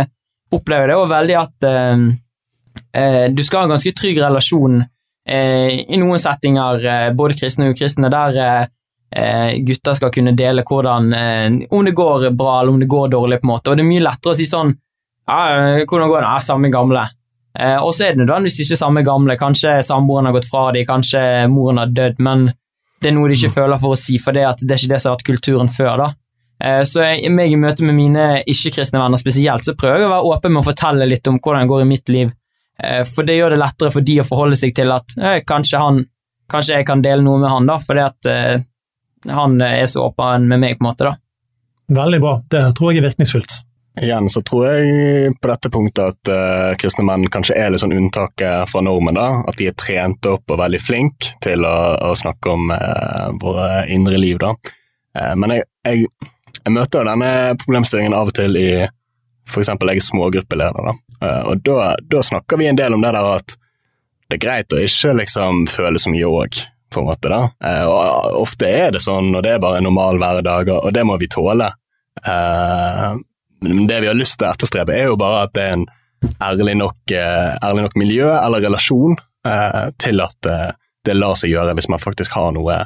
opplever jeg det også veldig at uh, du skal ha en ganske trygg relasjon i noen settinger, eh, både kristne og ukristne, der eh, eh, gutter skal kunne dele hvordan, eh, om det går bra eller om det går dårlig, på en måte. Og det er mye lettere å si sånn ja, eh, hvordan går det? Ja, samme gamle. Eh, og så er det nødvendigvis ikke samme gamle. Kanskje samboeren har gått fra dem, kanskje moren har dødd, men det er noe de ikke føler for å si, for det, at det er ikke det som har vært kulturen før. da. Eh, Så jeg, meg i møte med mine ikke-kristne venner spesielt, så prøver jeg å være åpen med å fortelle litt om hvordan det går i mitt liv. Eh, For det gjør det lettere for de å forholde seg til at eh, kanskje, han, kanskje jeg kan dele noe med han, da, fordi at eh, han er så åpen med meg, på en måte. da. Veldig bra. Det tror jeg er virkningsfullt. Igjen så tror jeg på dette punktet at uh, kristne menn kanskje er litt sånn unntaket fra normen. da, At de er trent opp og veldig flinke til å, å snakke om uh, våre indre liv. da. Uh, men jeg, jeg, jeg møter denne problemstillingen av og til i eksempel jeg er smågruppeleder. da, Eh, og da, da snakker vi en del om det der at det er greit å ikke liksom føle så mye òg, på en måte. da. Eh, og ofte er det sånn, og det er bare en normal hverdag, og det må vi tåle. Eh, men det vi har lyst til å etterstrebe, er jo bare at det er en ærlig nok, ærlig nok miljø eller relasjon til at det lar seg gjøre hvis man faktisk har noe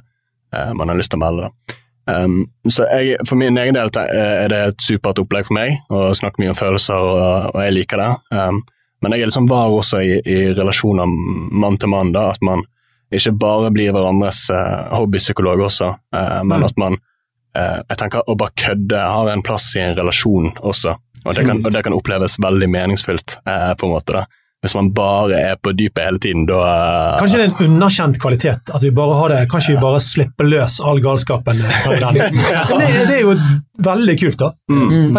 man har lyst til å melde. Da. Um, så jeg, For min egen del er det et supert opplegg for meg å snakke mye om følelser, og, og jeg liker det. Um, men jeg er liksom var også i, i relasjoner mann til mann, da, at man ikke bare blir hverandres uh, hobbypsykolog også, uh, men Mm. at man uh, jeg tenker å bare kødde har en plass i en relasjon også, og det kan, og det kan oppleves veldig meningsfylt, eh, på en måte da. Hvis man bare er på dypet hele tiden, da eh, Kanskje det er en underkjent kvalitet at vi bare har det, kanskje vi bare slipper løs all galskapen. her. Det, det er jo veldig kult, da. mm.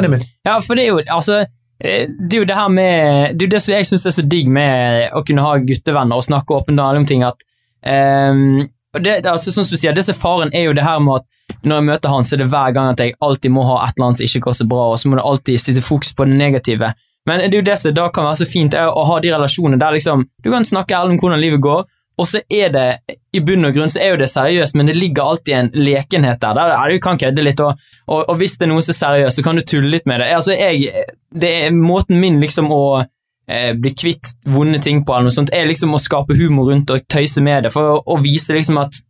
Ja, for det er jo altså eh, det er jo det her med Det er jo det som jeg syns er så digg med å kunne ha guttevenner og snakke åpent om ting, at um, det, det- altså, Sånn som du sier, det som er faren, er jo det her med at når jeg møter han, så er det hver gang at jeg alltid må ha et eller annet som ikke går så bra, og så må det alltid sitte fokus på det negative. Men det er jo det som da kan være så fint, er å ha de relasjonene der liksom du kan snakke ærlig om hvordan livet går, og så er det i bunn og grunn så er jo det seriøst, men det ligger alltid en lekenhet der. der er, du kan kødde litt, og, og, og hvis det er noe som er seriøst, så kan du tulle litt med det. Altså, jeg, det er måten min liksom å eh, bli kvitt vonde ting på, eller noe sånt, er liksom å skape humor rundt og tøyse med det, for å, å vise liksom at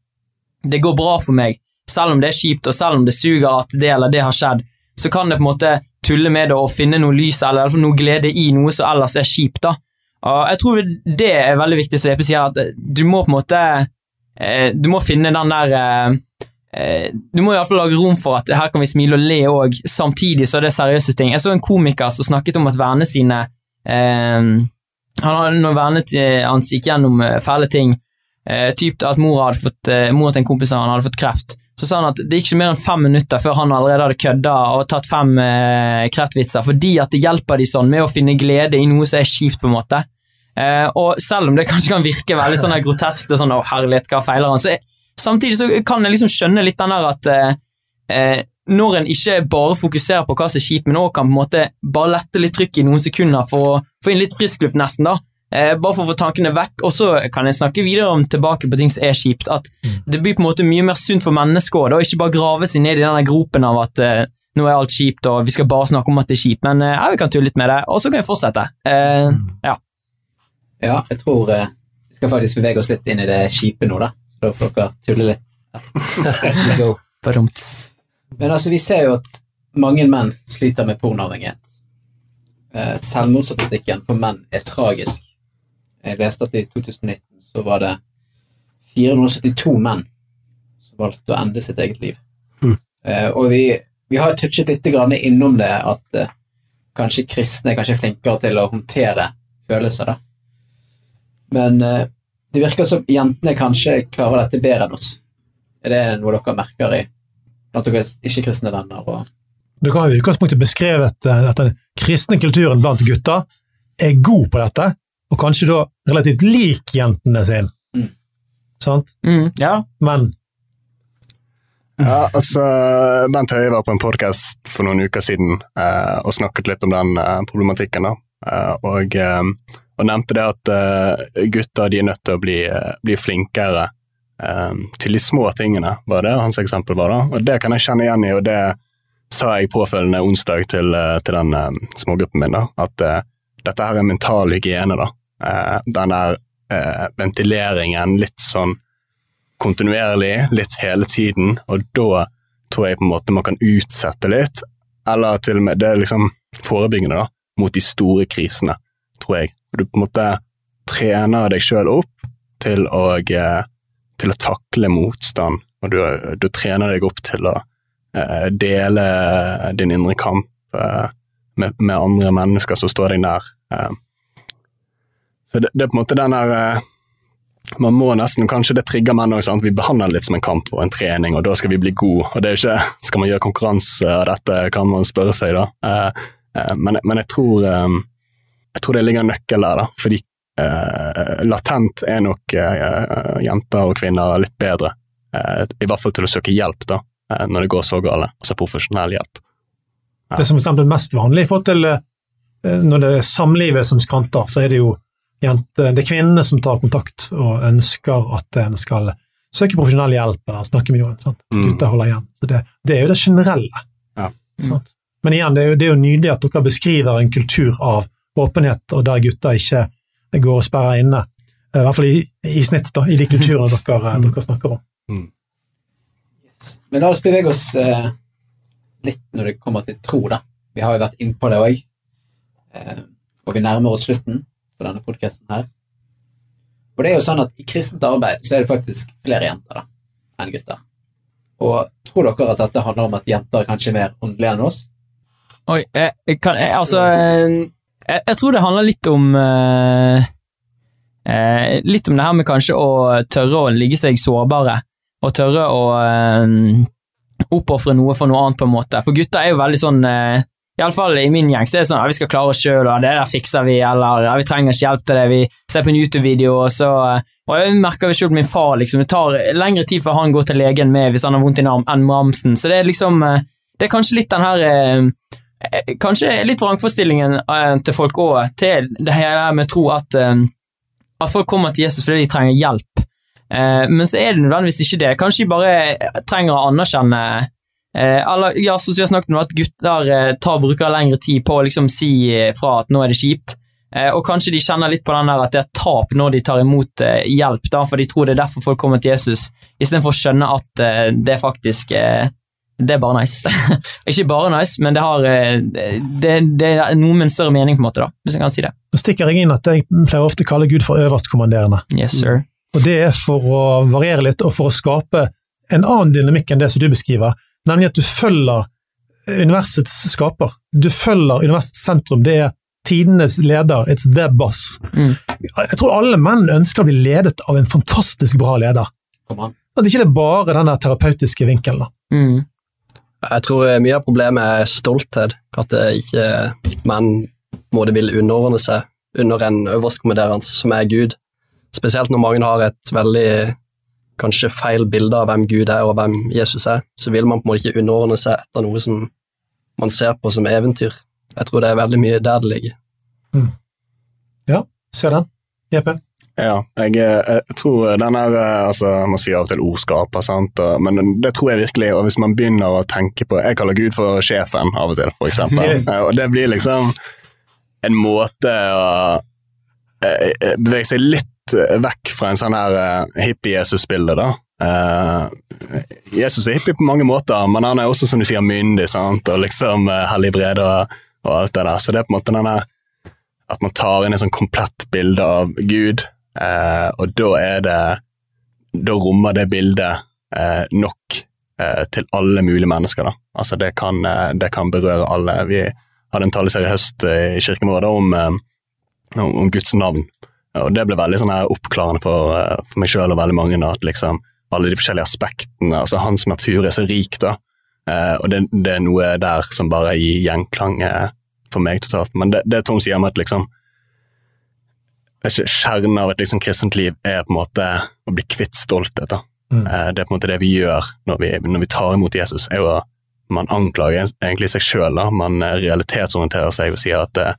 det går bra for meg, selv om det er kjipt, og selv om det suger at det eller det har skjedd, så kan det på en måte tulle med det og finne noe lys eller noe glede i noe som ellers er kjipt. da. Og jeg tror det er veldig viktig, som Jeppe sier, at du må på en måte eh, Du må finne den der eh, eh, Du må i hvert fall lage rom for at her kan vi smile og le òg, samtidig så er det seriøse ting. Jeg så en komiker som snakket om at vennene sine han Når vennene hans gikk gjennom fæle ting, typ at mor hadde fått, mor til en kompis av han hadde fått kreft, så sa han at det gikk ikke mer enn fem minutter før han allerede hadde kødda og tatt fem eh, kreftvitser, fordi at det hjelper de sånn med å finne glede i noe som er kjipt, på en måte. Eh, og selv om det kanskje kan virke veldig sånn grotesk og sånn 'Å, herlighet, hva feiler han?' så jeg, samtidig så kan jeg liksom skjønne litt den der at eh, eh, når en ikke bare fokuserer på hva som er kjipt, men òg kan på en måte bare lette litt trykk i noen sekunder for å få inn litt frisk luft, nesten, da. Eh, bare for å få tankene vekk, og så kan jeg snakke videre om tilbake på ting som er kjipt. At det blir på en måte mye mer sunt for mennesket da, og ikke bare grave seg ned i denne gropen av at eh, nå er alt kjipt, og vi skal bare snakke om at det er kjipt, men eh, vi kan tulle litt med det, og så kan vi fortsette. Eh, ja. Ja, jeg tror eh, vi skal faktisk bevege oss litt inn i det kjipe nå, da. Så da får dere tulle litt. As we go. Badumt. Men altså, vi ser jo at mange menn sliter med pornoavhengighet. Eh, Selvmordsstatistikken for menn er tragisk. Jeg leste at i 2019 så var det 472 menn som valgte å ende sitt eget liv. Mm. Eh, og vi, vi har touchet litt grann innom det, at eh, kanskje kristne er kanskje flinkere til å håndtere følelser, da. Men eh, det virker som jentene kanskje klarer dette bedre enn oss. Er det noe dere merker i blant deres ikke-kristne venner? Og... dere har i utgangspunktet beskrevet at den kristne kulturen blant gutter er god på dette, og kanskje da relativt lik jentene sine. Mm. Sant? Mm, ja. Men Ja, altså, Bent Høie var på en podkast for noen uker siden eh, og snakket litt om den eh, problematikken. da. Eh, og, eh, og nevnte det at eh, gutter de er nødt til å bli, eh, bli flinkere eh, til de små tingene, var det hans eksempel var. da. Og Det kan jeg kjenne igjen i, og det sa jeg påfølgende onsdag til, til den eh, smågruppen min. da, At eh, dette her er mental hygiene. da. Eh, den der eh, ventileringen litt sånn kontinuerlig, litt hele tiden, og da tror jeg på en måte man kan utsette litt, eller til og med det er liksom forebyggende da, mot de store krisene, tror jeg. Du på en måte trener deg sjøl opp til å, eh, til å takle motstand, og du, du trener deg opp til å eh, dele din indre kamp eh, med, med andre mennesker som står deg nær. Eh, så det, det er på en måte den der eh, man må nesten, kanskje det trigger menn òg. vi behandler det litt som en kamp og en trening, og da skal vi bli gode. og det er jo ikke, Skal man gjøre konkurranse av dette, kan man spørre seg, da. Eh, eh, men, men jeg, tror, jeg tror det ligger en nøkkel der, da. Fordi latent er nok jenter og kvinner litt bedre. I hvert fall til å søke hjelp, da, når det går så galt. Altså profesjonell hjelp. Ja. Det som er mest vanlig i forhold til når det er samlivet som skranter, så er det jo jente, det er kvinnene som tar kontakt og ønsker at en skal søke profesjonell hjelp eller snakke med noen. sant? Mm. Gutter holder igjen. Så det, det er jo det generelle. Ja. Sant? Men igjen, det er, jo, det er jo nydelig at dere beskriver en kultur av åpenhet, og der gutter ikke går og sperrer inne. I hvert fall i, i snitt, da, i de kulturene dere, dere snakker om. Men la oss bevege oss eh, litt når det kommer til tro, da. Vi har jo vært innpå det òg. Eh, og vi nærmer oss slutten på denne podkasten her. Og det er jo sånn at i kristent arbeid så er det faktisk flere jenter da, enn gutter. Og tror dere at dette handler om at jenter kanskje er mer åndelige enn oss? Oi, jeg, jeg kan, jeg, altså eh, jeg, jeg tror det handler litt om eh, eh, Litt om det her med kanskje å tørre å ligge seg sårbare, og tørre å eh, oppofre noe for noe annet, på en måte. For gutter er jo veldig sånn eh, Iallfall i min gjeng så er det sånn at vi skal klare oss sjøl, og det der fikser vi, eller vi trenger ikke hjelp til det, vi ser på en YouTube-video, og så eh, Og jeg merker vi selv min far, liksom, det tar lengre tid før han går til legen med hvis han har vondt i arm, enn med amsen, så det er liksom eh, Det er kanskje litt den her eh, Kanskje litt vrangforstillingen til folk òg, til det hele med tro at at folk kommer til Jesus fordi de trenger hjelp. Men så er det nødvendigvis ikke det. Kanskje de bare trenger å anerkjenne Eller ja, vi har snakket om, at gutter eh, tar, bruker lengre tid på å liksom si eh, fra at nå er det kjipt. Eh, og kanskje de kjenner litt på den der at det er tap når de tar imot eh, hjelp, da, for de tror det er derfor folk kommer til Jesus, istedenfor å skjønne at eh, det faktisk eh, det er bare nice. ikke bare nice, men det har eh, det, det er noe med en større mening, på en måte, da, hvis jeg kan si det. Nå stikker jeg inn at jeg pleier ofte å kalle Gud for øverstkommanderende. Yes, sir. Og det er for å variere litt, og for å skape en annen dynamikk enn det som du beskriver, nemlig at du følger universets skaper. Du følger universets sentrum. Det er tidenes leder, it's the boss. Mm. Jeg tror alle menn ønsker å bli ledet av en fantastisk bra leder. At ikke det er bare den terapeutiske vinkelen. Mm. Jeg tror eh, mye av problemet er stolthet. At det ikke menn må det vil underordne seg under en øverstkommanderende som er Gud. Spesielt når mange har et veldig kanskje feil bilde av hvem Gud er og hvem Jesus er, så vil man på en måte ikke underordne seg etter noe som man ser på som eventyr. Jeg tror det er veldig mye der det ligger. Ja, Ser den? Jeppe? Ja, jeg, eh, jeg tror den er eh, altså, Man sier av og til ordskaper, sant? Og, men det tror jeg virkelig. Og hvis man begynner å tenke på Jeg kaller Gud for sjefen av og til, for eksempel. Eh, Og det blir liksom en måte å bevege seg litt vekk fra en sånn her eh, hippie-Jesus-bilde, da. Uh, Jesus er hippie på mange måter, men han er også, som du sier, myndig, sant? og liksom uh, helligbrede og, og alt det der. Så det er på en måte denne at man tar inn et sånn komplett bilde av Gud, uh, og da er det Da rommer det bildet eh, nok eh, til alle mulige mennesker, da. Altså, det kan, eh, det kan berøre alle. Vi hadde en taleserie i høst eh, i kirken vår da, eh, om, om Guds navn, og det ble veldig sånn her oppklarende for, eh, for meg sjøl og veldig mange, da, at liksom alle de forskjellige aspektene altså Hans natur er så rik, da. Eh, og det, det er noe der som bare gir gjenklang eh, for meg totalt. Men det, det Tom sier om at liksom ikke, Kjernen av et liksom kristent liv er på en måte å bli kvitt stolthet. da. Mm. Eh, Det er på en måte det vi gjør når vi, når vi tar imot Jesus, er jo man anklager egentlig seg sjøl. Man eh, realitetsorienterer seg og sier at eh,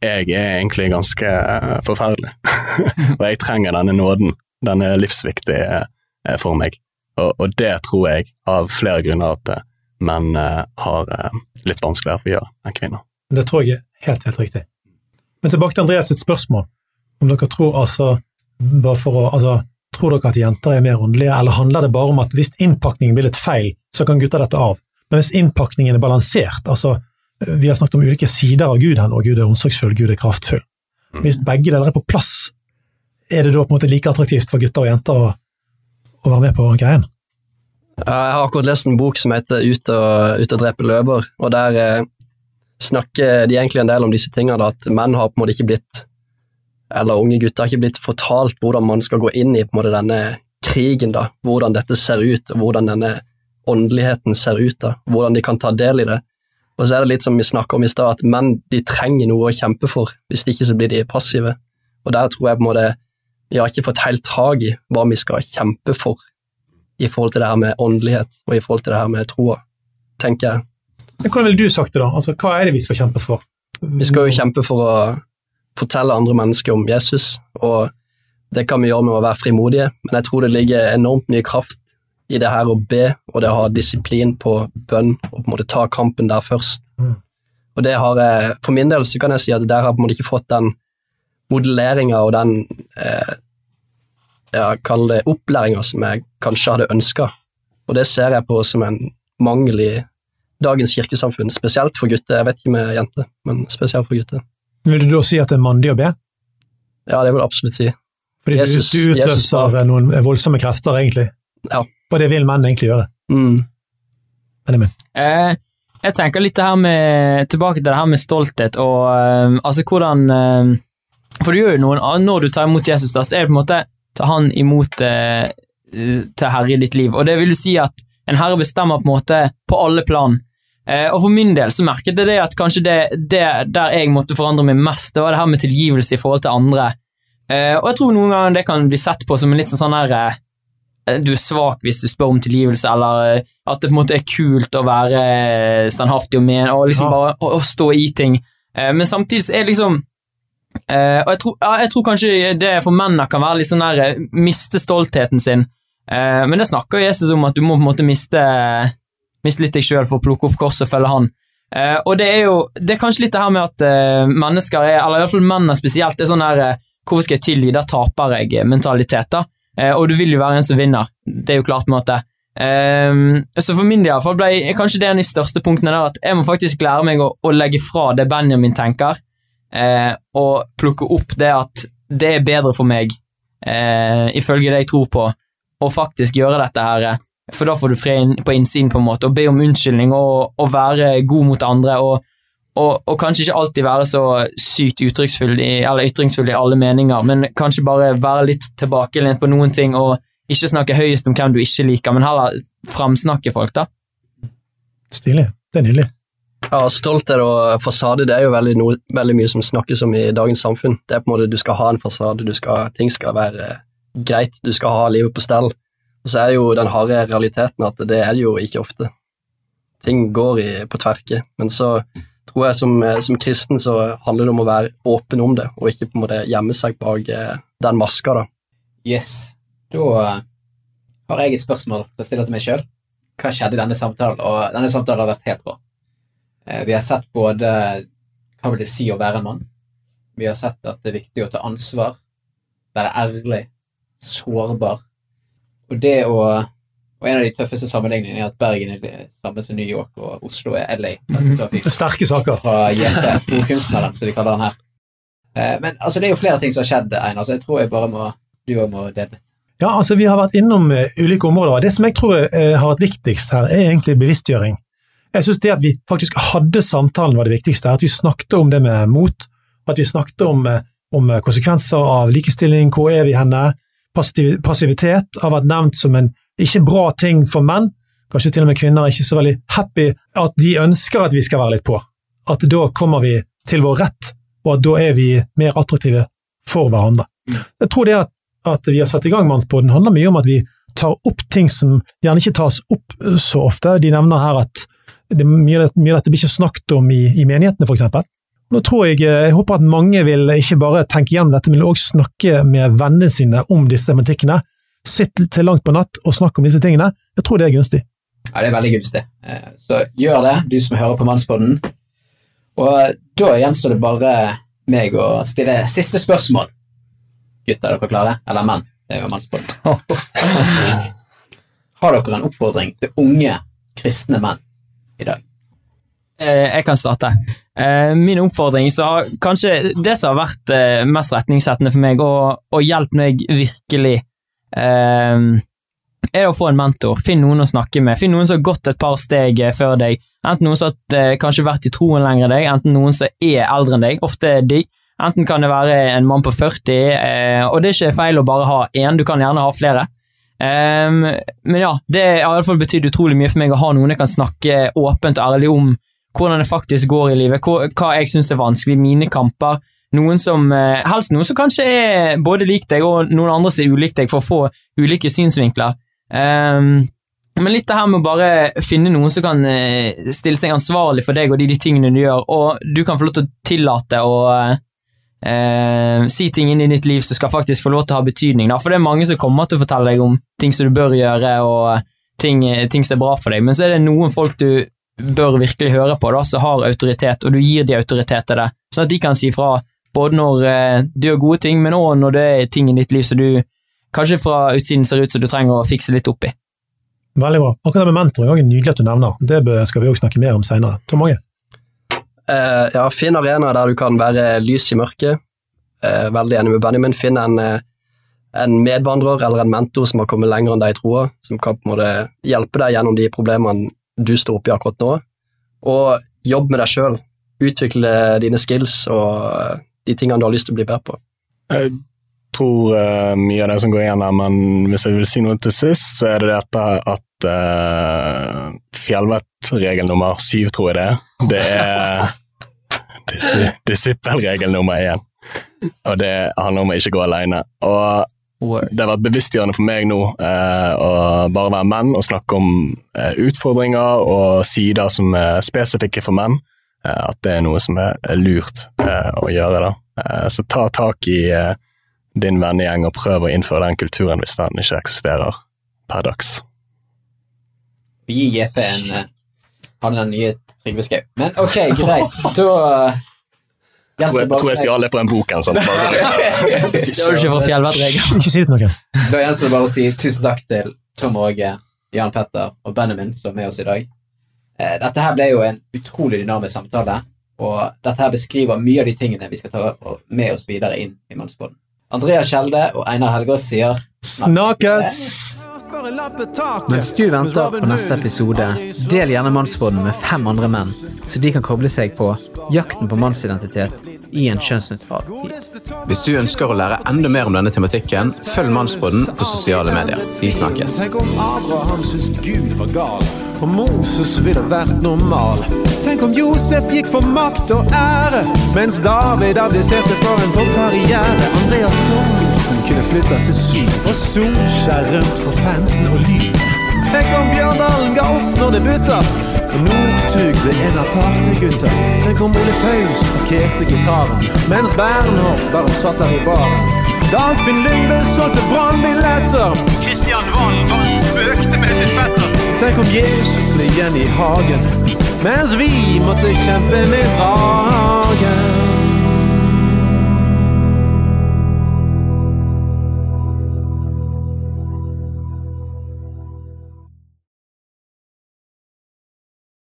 jeg er egentlig ganske eh, forferdelig, og jeg trenger denne nåden. Den er livsviktig eh, for meg. Og, og det tror jeg, av flere grunner, at eh, menn har litt vanskeligere for å gjøre enn kvinner. Det tror jeg er helt, helt riktig. Men tilbake til Andreas sitt spørsmål. Om dere tror altså, bare for å, altså, tror dere at jenter er mer åndelige, eller handler det bare om at hvis innpakningen blir litt feil, så kan gutter dette av? Men hvis innpakningen er balansert, altså vi har snakket om ulike sider av Gud her nå, Gud er omsorgsfull, Gud er kraftfull. Hvis begge deler er på plass, er det da på en måte like attraktivt for gutter og jenter å, å være med på greien? Ja, Jeg har akkurat lest en bok som heter Ut og, Ut og drepe løver, og der eh, snakker de egentlig en del om disse tingene, da, at menn har på en måte ikke blitt, eller unge gutter har ikke blitt fortalt hvordan man skal gå inn i på en måte denne krigen, da, hvordan dette ser ut, og hvordan denne åndeligheten ser ut, da, hvordan de kan ta del i det. Og så er det litt som vi snakka om i stad, at menn de trenger noe å kjempe for, hvis ikke så blir de passive. Og der tror jeg på en måte vi har ikke fått helt tak i hva vi skal kjempe for i forhold til det her med åndelighet og i forhold til det her med troa, tenker jeg. Hvordan ville du sagt det, da? Altså, hva er det vi skal kjempe for? Vi skal jo kjempe for å fortelle andre mennesker om Jesus, og det kan vi gjøre med å være frimodige, men jeg tror det ligger enormt mye kraft i det her å be, og det å ha disiplin på bønn, og på en måte ta kampen der først. Mm. Og det har jeg, for min del så kan jeg si at der har jeg på en måte ikke fått den modelleringa og den eh, ja, kall det opplæringa som jeg kanskje hadde ønska. Og det ser jeg på som en mangel i dagens kirkesamfunn, spesielt for gutter. Jeg vet ikke med jenter, men spesielt for gutter. Vil du da si at det er mandig å be? Ja, det vil jeg absolutt si. Fordi Jesus- du, du Jesus utløser noen voldsomme krefter, egentlig. Ja. Og det vil menn egentlig gjøre. Mm. Benjamin. Eh, jeg tenker litt det her med, tilbake til det her med stolthet og eh, altså hvordan eh, For du gjør jo noen Når du tar imot Jesus, da, så er det på en måte ta han imot eh, til herre i ditt liv. Og det vil jo si at en herre bestemmer på en måte på alle plan. Eh, og for min del så merket jeg det at kanskje det, det der jeg måtte forandre meg mest, det var det her med tilgivelse i forhold til andre. Eh, og jeg tror noen ganger det kan bli sett på som en litt sånn sånn her eh, du er svak hvis du spør om tilgivelse, eller eh, at det på en måte er kult å være eh, standhaftig og men, og liksom Ja. bare å, å stå i ting. Eh, Men samtidig er det liksom eh, Og jeg tror, jeg tror kanskje det for mennene kan være litt sånn der eh, miste stoltheten sin. Eh, Men det snakker Jesus om, at du må på en måte miste, miste litt deg sjøl for å plukke opp korset og følge han. Eh, Og det er jo Det er kanskje litt det her med at eh, mennesker er, eller iallfall mennene spesielt, det er sånn der eh, Hvorfor skal jeg tilgi? Da taper jeg-mentalitet, da. Eh, og du vil jo være en som vinner. Det er jo klart på en måte. Um, så for min del i hvert fall ble kanskje det en av de største punktene der at jeg må faktisk lære meg å, å legge fra det Benjamin tenker, uh, og plukke opp det at det er bedre for meg, uh, ifølge det jeg tror på, å faktisk gjøre dette her. For da får du fred på innsiden, på en måte, og be om unnskyldning og, og være god mot andre. og og, og kanskje ikke alltid være så sykt uttrykksfull i, eller ytringsfull i alle meninger, men kanskje bare være litt tilbakelent på noen ting og ikke snakke høyest om hvem du ikke liker, men heller framsnakke folk, da. Stilig. Det er nydelig. Ja, Stolthet og fasade det er jo veldig, noe, veldig mye som snakkes om i dagens samfunn. Det er på en måte Du skal ha en fasade, du skal, ting skal være greit, du skal ha livet på stell. Og så er jo den harde realiteten at det er det jo ikke ofte. Ting går i, på tverke. Men så tror jeg som, eh, som kristen så handler det om å være åpen om det, og ikke på en måte gjemme seg bak eh, den maska, da. Yes. Da eh, har jeg et spørsmål som jeg stiller til meg sjøl. Hva skjedde i denne samtalen? Og denne samtalen har vært helt. Eh, Vi har sett både hva vil det si å være en mann. Vi har sett at det er viktig å ta ansvar, være ærlig, sårbar. Og det å Og en av de tøffeste sammenligningene er at Bergen er det samme som New York, og Oslo er LA. Fint Sterke saker. fra Jente, bordkunstneren, som vi kaller han her. Eh, Men altså, det er jo flere ting som har skjedd, Einar, så jeg tror jeg bare må du òg må dele litt. Ja, altså Vi har vært innom eh, ulike områder. Det som jeg tror eh, har vært viktigst her, er egentlig bevisstgjøring. Jeg synes det at vi faktisk hadde samtalen var det viktigste. At vi snakket om det med mot, at vi snakket om, om konsekvenser av likestilling, hvor er vi henne? Passivitet har vært nevnt som en ikke bra ting for menn. Kanskje til og med kvinner er ikke så veldig happy at de ønsker at vi skal være litt på. At da kommer vi til vår rett, og at da er vi mer attraktive for hverandre. Jeg tror det at at vi har satt i gang Mannsboden, handler mye om at vi tar opp ting som gjerne ikke tas opp så ofte. De nevner her at det, mye, mye av dette blir ikke snakket om i, i menighetene, eksempel. Nå tror jeg, jeg håper at mange vil ikke bare tenke gjennom dette, men også snakke med vennene sine om disse tematikkene. Sitt til langt på natt og snakk om disse tingene. Jeg tror det er gunstig. Ja, det er veldig gunstig. Eh, Så gjør det, du som hører på Mannspodden. Og da gjenstår det bare meg å stille siste spørsmål. Gutter, er dere klare? Eller menn? Det er jo Mannspodden. Har dere en oppfordring til unge kristne menn i dag? Eh, Jeg kan starte. Eh, Min oppfordring, så har kanskje det som har vært eh, mest retningssettende for meg, og, og hjulpet meg virkelig, eh, er å få en mentor. Finn noen å snakke med. Finn noen som har gått et par steg eh, før deg. Enten noen som har eh, kanskje vært i troen lenger enn deg, enten noen som er eldre enn deg. Ofte de. Enten kan det være en mann på 40, eh, og det er ikke feil å bare ha én, du kan gjerne ha flere. Ehm, men ja, det har i alle fall betydd utrolig mye for meg å ha noen jeg kan snakke åpent og ærlig om hvordan det faktisk går i livet, hva jeg syns er vanskelig, mine kamper. Noen som, eh, Helst noen som kanskje er både lik deg, og noen andre som er ulik deg, for å få ulike synsvinkler. Um, men litt det her med å bare finne noen som kan eh, stille seg ansvarlig for deg og de, de tingene du gjør, og du kan få lov til å tillate å eh, si ting inn i ditt liv som skal faktisk få lov til å ha betydning. Da. For det er mange som kommer til å fortelle deg om ting som du bør gjøre, og ting, ting som er bra for deg, men så er det noen folk du bør virkelig høre på, da, som har autoritet, og du gir de autoritet til det, sånn at de kan si fra både når eh, du gjør gode ting, men òg når det er ting i ditt liv som du kanskje fra utsiden ser ut som du trenger å fikse litt opp i. Veldig bra. Akkurat det med mentoring er nydelig at du nevner. Det skal vi også snakke mer om senere. Tom Mange? Eh, ja, finn arenaer der du kan være lys i mørket. Eh, veldig enig med Benjamin. Finn en, eh, en medvandrer eller en mentor som har kommet lenger enn deg i troa, som kan på en måte hjelpe deg gjennom de problemene du står oppi akkurat nå. Og jobb med deg sjøl. Utvikle dine skills og eh, de tingene du har lyst til å bli bedre på. Jeg tror uh, mye av det som går igjen her, men hvis jeg vil si noe til sist, så er det dette at uh, fjellvettregel nummer syv, tror jeg det er. Det er dis disippelregel nummer én. Og det handler om å ikke gå alene. Og det har vært bevisstgjørende for meg nå eh, å bare være menn og snakke om eh, utfordringer og sider som er spesifikke for menn. Eh, at det er noe som er, lurt eh, å gjøre. da. Eh, så ta tak i din vennegjeng og prøv å innføre den kulturen hvis den ikke eksisterer per dags. Gi JP en Han er den nye Trygve Skau. Men ok, greit. Da jeg Tror jeg, tror jeg stjal det fra en bok. En sånn. Det var ikke fra fjellvettregelen. Ikke si det til noen. Da gjenstår det bare å si tusen takk til Tom Åge, Jan Petter og Benjamin som er med oss i dag. Eh, Dette her ble jo en utrolig dynamisk samtale, og dette her beskriver mye av de tingene vi skal ta med oss videre inn i Mannsbåten. Andreas Skjelde og Einar Helgaas sier Snakkes! Mens du venter på neste episode, del gjerne Mannsbåten med fem andre menn, så de kan koble seg på jakten på mannsidentitet i en kjønnsnøytral tid. Hvis du ønsker å lære enda mer om denne tematikken, følg Mannsbåten på sosiale medier. Vi snakkes. Tenk om Abraham syntes Gud var gal, og Moses ville vært normal. Tenk om Josef gikk for makt og ære, mens David abdiserte for en toppkarriere. Andreas Torkelsen kunne flytta til syd og Solskjær rundt for fansen og lyd. Tenk om Bjørndalen ga opp når det bytta! og Northug ble en av partegutta. Tenk om Ole Paus parkerte gitaren, mens Bernhoft bare satt der i baren. Dagfinn Lyngve solgte brannbilletter. Kristian Valen spøkte med sitt fetter. Tenk om Jesus ble igjen i hagen, mens vi måtte kjempe med dragen.